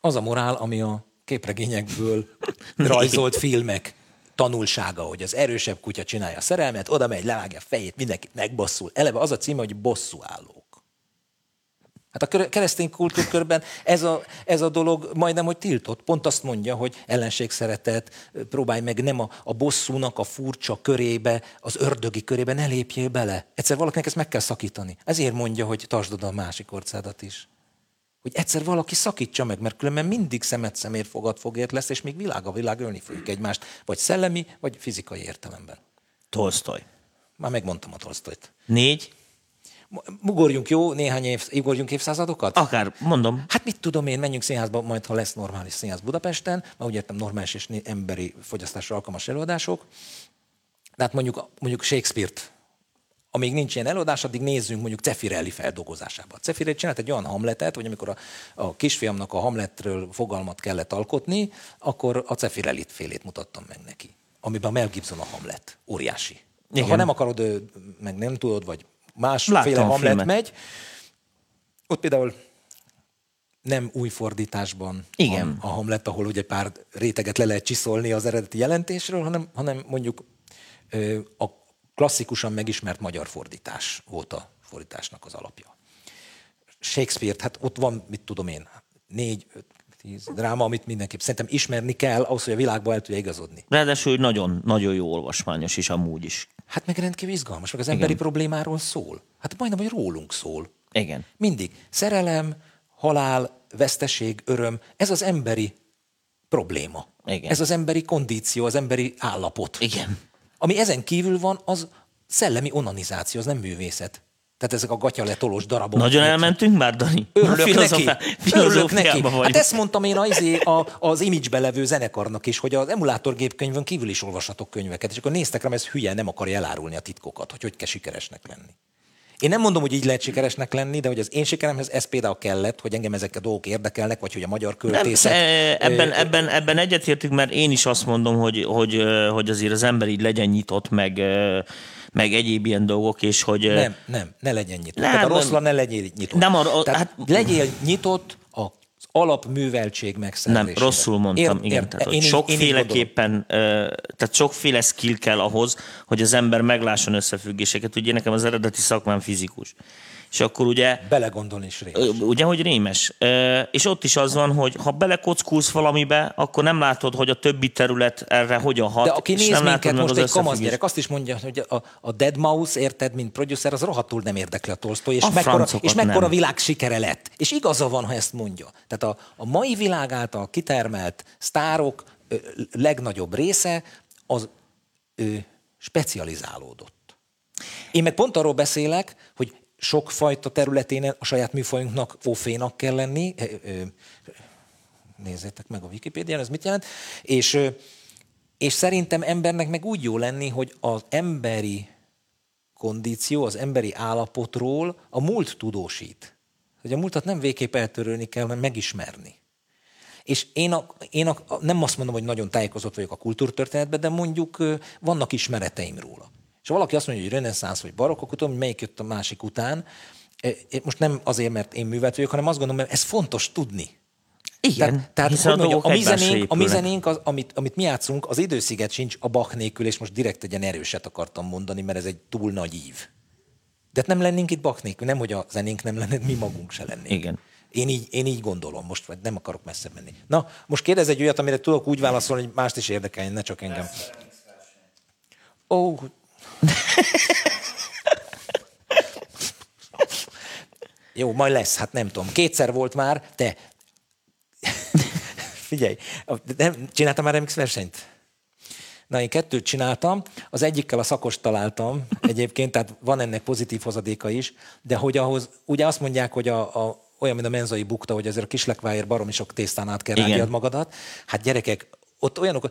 [SPEAKER 3] az a morál, ami a képregényekből rajzolt filmek tanulsága, hogy az erősebb kutya csinálja a szerelmet, oda megy, levágja a fejét, mindenkit megbosszul. Eleve az a címe, hogy bosszúállók. Hát a keresztény kultúrkörben ez a, ez a dolog majdnem, hogy tiltott. Pont azt mondja, hogy ellenségszeretet, próbálj meg nem a, a bosszúnak a furcsa körébe, az ördögi körébe ne lépjél bele. Egyszer valakinek ezt meg kell szakítani. Ezért mondja, hogy tartsd oda a másik orcádat is. Hogy egyszer valaki szakítsa meg, mert különben mindig szemet szemért fogad fogért lesz, és még világ a világ ölni fogjuk egymást, vagy szellemi, vagy fizikai értelemben.
[SPEAKER 2] Tolstoy.
[SPEAKER 3] Már megmondtam a Tolstoyt.
[SPEAKER 2] Négy.
[SPEAKER 3] Ugorjunk jó néhány év, ugorjunk évszázadokat?
[SPEAKER 2] Akár, mondom.
[SPEAKER 3] Hát mit tudom én, menjünk színházba, majd ha lesz normális színház Budapesten, már úgy értem normális és emberi fogyasztásra alkalmas előadások. De hát mondjuk, mondjuk Shakespeare-t amíg nincs ilyen előadás, addig nézzünk mondjuk Cefirelli feldolgozásába. Cefirelli csinált egy olyan hamletet, hogy amikor a, a kisfiamnak a hamletről fogalmat kellett alkotni, akkor a Cefirelli félét mutattam meg neki, amiben a Mel Gibson a hamlet. Óriási. Igen. Ha nem akarod, meg nem tudod, vagy másféle hamlet megy, ott például nem új fordításban
[SPEAKER 2] Igen.
[SPEAKER 3] a Hamlet, ahol ugye pár réteget le lehet csiszolni az eredeti jelentésről, hanem, hanem mondjuk a klasszikusan megismert magyar fordítás volt a fordításnak az alapja. Shakespeare, hát ott van, mit tudom én, négy, öt, tíz dráma, amit mindenképp szerintem ismerni kell, ahhoz, hogy a világba el tudja igazodni.
[SPEAKER 2] Ráadásul nagyon, nagyon jó olvasmányos is amúgy is.
[SPEAKER 3] Hát meg rendkívül izgalmas, meg az emberi Igen. problémáról szól. Hát majdnem, hogy rólunk szól.
[SPEAKER 2] Igen.
[SPEAKER 3] Mindig. Szerelem, halál, veszteség, öröm, ez az emberi probléma.
[SPEAKER 2] Igen.
[SPEAKER 3] Ez az emberi kondíció, az emberi állapot.
[SPEAKER 2] Igen.
[SPEAKER 3] Ami ezen kívül van, az szellemi onanizáció, az nem művészet. Tehát ezek a gatya letolós darabok.
[SPEAKER 2] Nagyon elmentünk már, Dani?
[SPEAKER 3] Örülök neki. Örülök neki. Hát ezt mondtam én az, a, az image levő zenekarnak is, hogy az emulátorgépkönyvön kívül is olvashatok könyveket, és akkor néztek rám, ez hülye, nem akarja elárulni a titkokat, hogy hogy kell sikeresnek lenni. Én nem mondom, hogy így lehet sikeresnek lenni, de hogy az én sikeremhez ez például kellett, hogy engem ezek a dolgok érdekelnek, vagy hogy a magyar költészet... Nem,
[SPEAKER 2] ebben, ebben, ebben egyetértünk, mert én is azt mondom, hogy, hogy, hogy azért az ember így legyen nyitott, meg, meg egyéb ilyen dolgok, és hogy...
[SPEAKER 3] Nem, nem, ne legyen nyitott. Nem, Tehát a rosszra ne legyél nyitott.
[SPEAKER 2] Nem, a,
[SPEAKER 3] Tehát hát, legyél nyitott a alapműveltség megszerzésére.
[SPEAKER 2] Nem, rosszul mondtam, Ér, igen. Ér, tehát, én sokféleképpen, tehát sokféle skill kell ahhoz, hogy az ember meglásson összefüggéseket. Ugye nekem az eredeti szakmám fizikus és akkor ugye...
[SPEAKER 3] Belegondolni is rémes.
[SPEAKER 2] Ugye, hogy rémes. És ott is az van, hogy ha belekockulsz valamibe, akkor nem látod, hogy a többi terület erre hogyan hat.
[SPEAKER 3] De aki néz nem minket, most egy kamasz gyerek, azt is mondja, hogy a, a Dead Mouse, érted, mint producer, az rohadtul nem érdekli a Tolstoy, és a mekkora, és mekkora nem. világ sikere lett. És igaza van, ha ezt mondja. Tehát a, a mai világ által kitermelt sztárok ö, legnagyobb része az ö, specializálódott. Én meg pont arról beszélek, hogy sokfajta területén a saját műfajunknak ófénak kell lenni. Nézzétek meg a Wikipédián, ez mit jelent. És, és szerintem embernek meg úgy jó lenni, hogy az emberi kondíció, az emberi állapotról a múlt tudósít. Hogy a múltat nem végképp eltörölni kell, hanem megismerni. És én, a, én a, nem azt mondom, hogy nagyon tájékozott vagyok a kultúrtörténetben, de mondjuk vannak ismereteim róla. És valaki azt mondja, hogy reneszánsz vagy barokk, akkor tudom, hogy melyik jött a másik után. E, most nem azért, mert én művelt vagyok, hanem azt gondolom, mert ez fontos tudni.
[SPEAKER 2] Igen,
[SPEAKER 3] tehát, tehát hogy a, mondjam, a mi zenénk, a mi zenénk az, amit, amit mi játszunk, az idősziget sincs a Bach nélkül, és most direkt egy ilyen erőset akartam mondani, mert ez egy túl nagy ív. De hát nem lennénk itt Bach nélkül, nem, hogy a zenénk nem lenne, mi magunk se lennénk.
[SPEAKER 2] Igen.
[SPEAKER 3] Én így, én így gondolom most, vagy nem akarok messze menni. Na, most kérdez egy olyat, amire tudok úgy válaszolni, hogy mást is érdekeljen, ne csak engem. Ó, oh, Jó, majd lesz, hát nem tudom. Kétszer volt már, de figyelj, nem, csináltam már remix versenyt? Na, én kettőt csináltam, az egyikkel a szakos találtam egyébként, tehát van ennek pozitív hozadéka is, de hogy ahhoz, ugye azt mondják, hogy a, a olyan, mint a menzai bukta, hogy azért a kislekváért baromi sok tésztán át kell magadat. Hát gyerekek, ott olyanok,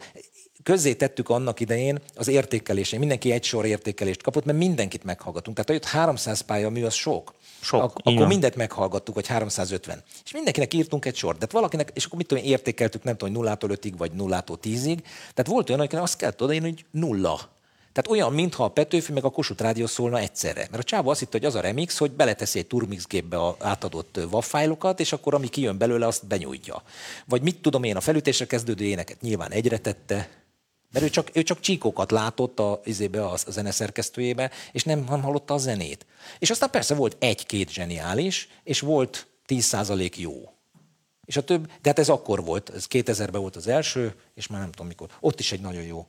[SPEAKER 3] közzé tettük annak idején az értékelésén. Mindenki egy sor értékelést kapott, mert mindenkit meghallgatunk. Tehát, hogy 300 pályamű az sok.
[SPEAKER 2] Sok. Ak-
[SPEAKER 3] akkor mindet meghallgattuk, vagy 350. És mindenkinek írtunk egy sort. De valakinek, és akkor mit tudom, értékeltük, nem tudom, hogy nullától ötig, vagy nullától tízig. Tehát volt olyan, akinek azt kellett odaírni, hogy nulla. Tehát olyan, mintha a Petőfi meg a Kossuth Rádió szólna egyszerre. Mert a csávó azt hitte, hogy az a remix, hogy beleteszi egy Turmix gépbe a átadott WAV és akkor ami kijön belőle, azt benyújtja. Vagy mit tudom én, a felütésre kezdődő éneket nyilván egyre tette, mert ő csak, ő csak csíkokat látott a, izébe, a, a zeneszerkesztőjébe, és nem, nem hallotta a zenét. És aztán persze volt egy-két zseniális, és volt 10% jó. És a több, de hát ez akkor volt, ez 2000-ben volt az első, és már nem tudom mikor. Ott is egy nagyon jó,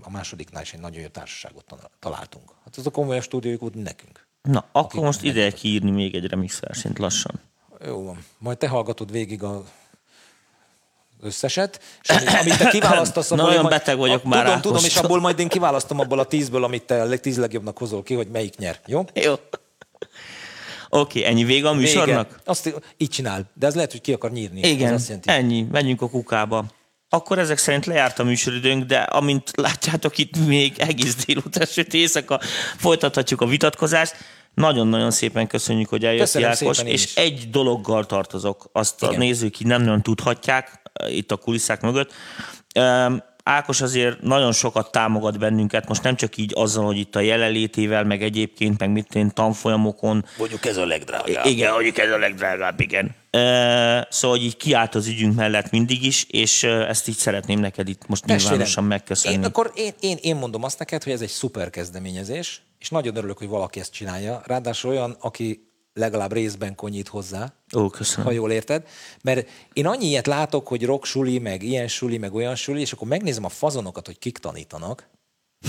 [SPEAKER 3] a másodiknál is egy nagyon jó társaságot találtunk. Hát ez a komoly stúdiójuk volt nekünk.
[SPEAKER 2] Na, akkor most ide kiírni még egy remix versenyt lassan.
[SPEAKER 3] Jó van. Majd te hallgatod végig a összeset, és amit, te kiválasztasz,
[SPEAKER 2] abból olyan beteg vagyok a, már
[SPEAKER 3] Tudom, tudom, és abból majd én kiválasztom abból a tízből, amit te a tíz legjobbnak hozol ki, hogy melyik nyer. Jó?
[SPEAKER 2] Jó. Oké, okay, ennyi vége a műsornak? Vége.
[SPEAKER 3] Azt így csinál, de ez lehet, hogy ki akar nyírni.
[SPEAKER 2] Igen, azt jelenti. ennyi. Menjünk a kukába. akkor ezek szerint lejárt a műsoridőnk, de amint látjátok itt még egész délután, sőt éjszaka folytathatjuk a vitatkozást. Nagyon-nagyon szépen köszönjük, hogy eljöttél, Ákos, és is. egy dologgal tartozok, azt Igen. a nézők így nem nagyon tudhatják itt a kulisszák mögött. Ákos azért nagyon sokat támogat bennünket, most nem csak így azzal, hogy itt a jelenlétével, meg egyébként, meg mit én tanfolyamokon.
[SPEAKER 3] Mondjuk ez a legdrágább.
[SPEAKER 2] Igen, mondjuk ez a legdrágább, igen. Szóval így kiállt az ügyünk mellett mindig is, és ezt így szeretném neked itt most Testvérem, nyilvánosan megköszönni.
[SPEAKER 3] Én, akkor én, én, én mondom azt neked, hogy ez egy szuper kezdeményezés, és nagyon örülök, hogy valaki ezt csinálja. Ráadásul olyan, aki legalább részben konyít hozzá.
[SPEAKER 2] Ó, köszönöm.
[SPEAKER 3] Ha jól érted. Mert én annyi ilyet látok, hogy rock suli, meg ilyen suli, meg olyan suli, és akkor megnézem a fazonokat, hogy kik tanítanak.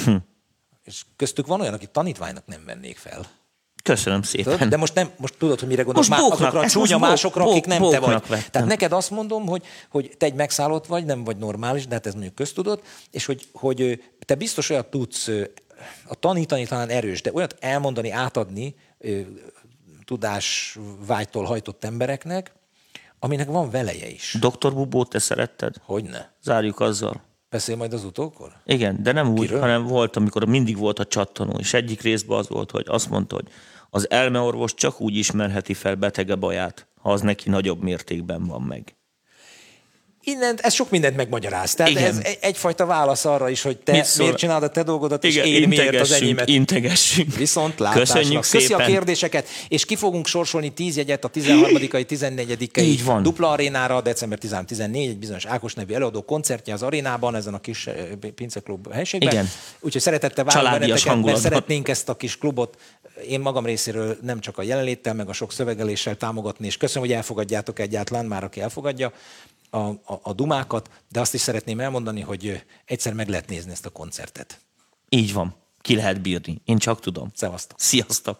[SPEAKER 3] Hm. És köztük van olyan, aki tanítványnak nem vennék fel.
[SPEAKER 2] Köszönöm szépen. Tudod?
[SPEAKER 3] De most nem, most tudod, hogy mire gondolsz? Most bóknak, azokra a csúnya másokra, bók, akik nem te vagy. Vettem. Tehát neked azt mondom, hogy, hogy te egy megszállott vagy, nem vagy normális, de hát ez mondjuk köztudott, és hogy, hogy te biztos olyat tudsz, a tanítani talán erős, de olyat elmondani, átadni, tudásvágytól hajtott embereknek, aminek van veleje is.
[SPEAKER 2] Doktor Bubót te szeretted?
[SPEAKER 3] Hogyne.
[SPEAKER 2] Zárjuk azzal.
[SPEAKER 3] Beszél majd az utókor?
[SPEAKER 2] Igen, de nem úgy, Kiről? hanem volt, amikor mindig volt a csattanó, és egyik részben az volt, hogy azt mondta, hogy az elmeorvos csak úgy ismerheti fel betege baját, ha az neki nagyobb mértékben van meg
[SPEAKER 3] innen, ez sok mindent megmagyaráz. Tehát Igen. ez egyfajta válasz arra is, hogy te miért csinálod a te dolgodat, Igen, és én miért az enyémet.
[SPEAKER 2] Integessünk.
[SPEAKER 3] Viszont látásnak. Köszönjük Köszi szépen. a kérdéseket, és ki fogunk sorsolni 10 jegyet a 13 14 Így van. dupla arénára, december 13-14, egy bizonyos Ákos nevű előadó koncertje az arénában, ezen a kis eh, pinceklub helységben. Igen. Úgyhogy szeretettel várunk benneteket, mert szeretnénk ezt a kis klubot én magam részéről nem csak a jelenléttel, meg a sok szövegeléssel támogatni, és köszönöm, hogy elfogadjátok egyáltalán, már aki elfogadja, a, a, a dumákat, de azt is szeretném elmondani, hogy egyszer meg lehet nézni ezt a koncertet.
[SPEAKER 2] Így van. Ki lehet bírni. Én csak tudom.
[SPEAKER 3] Szevasztok.
[SPEAKER 2] Sziasztok.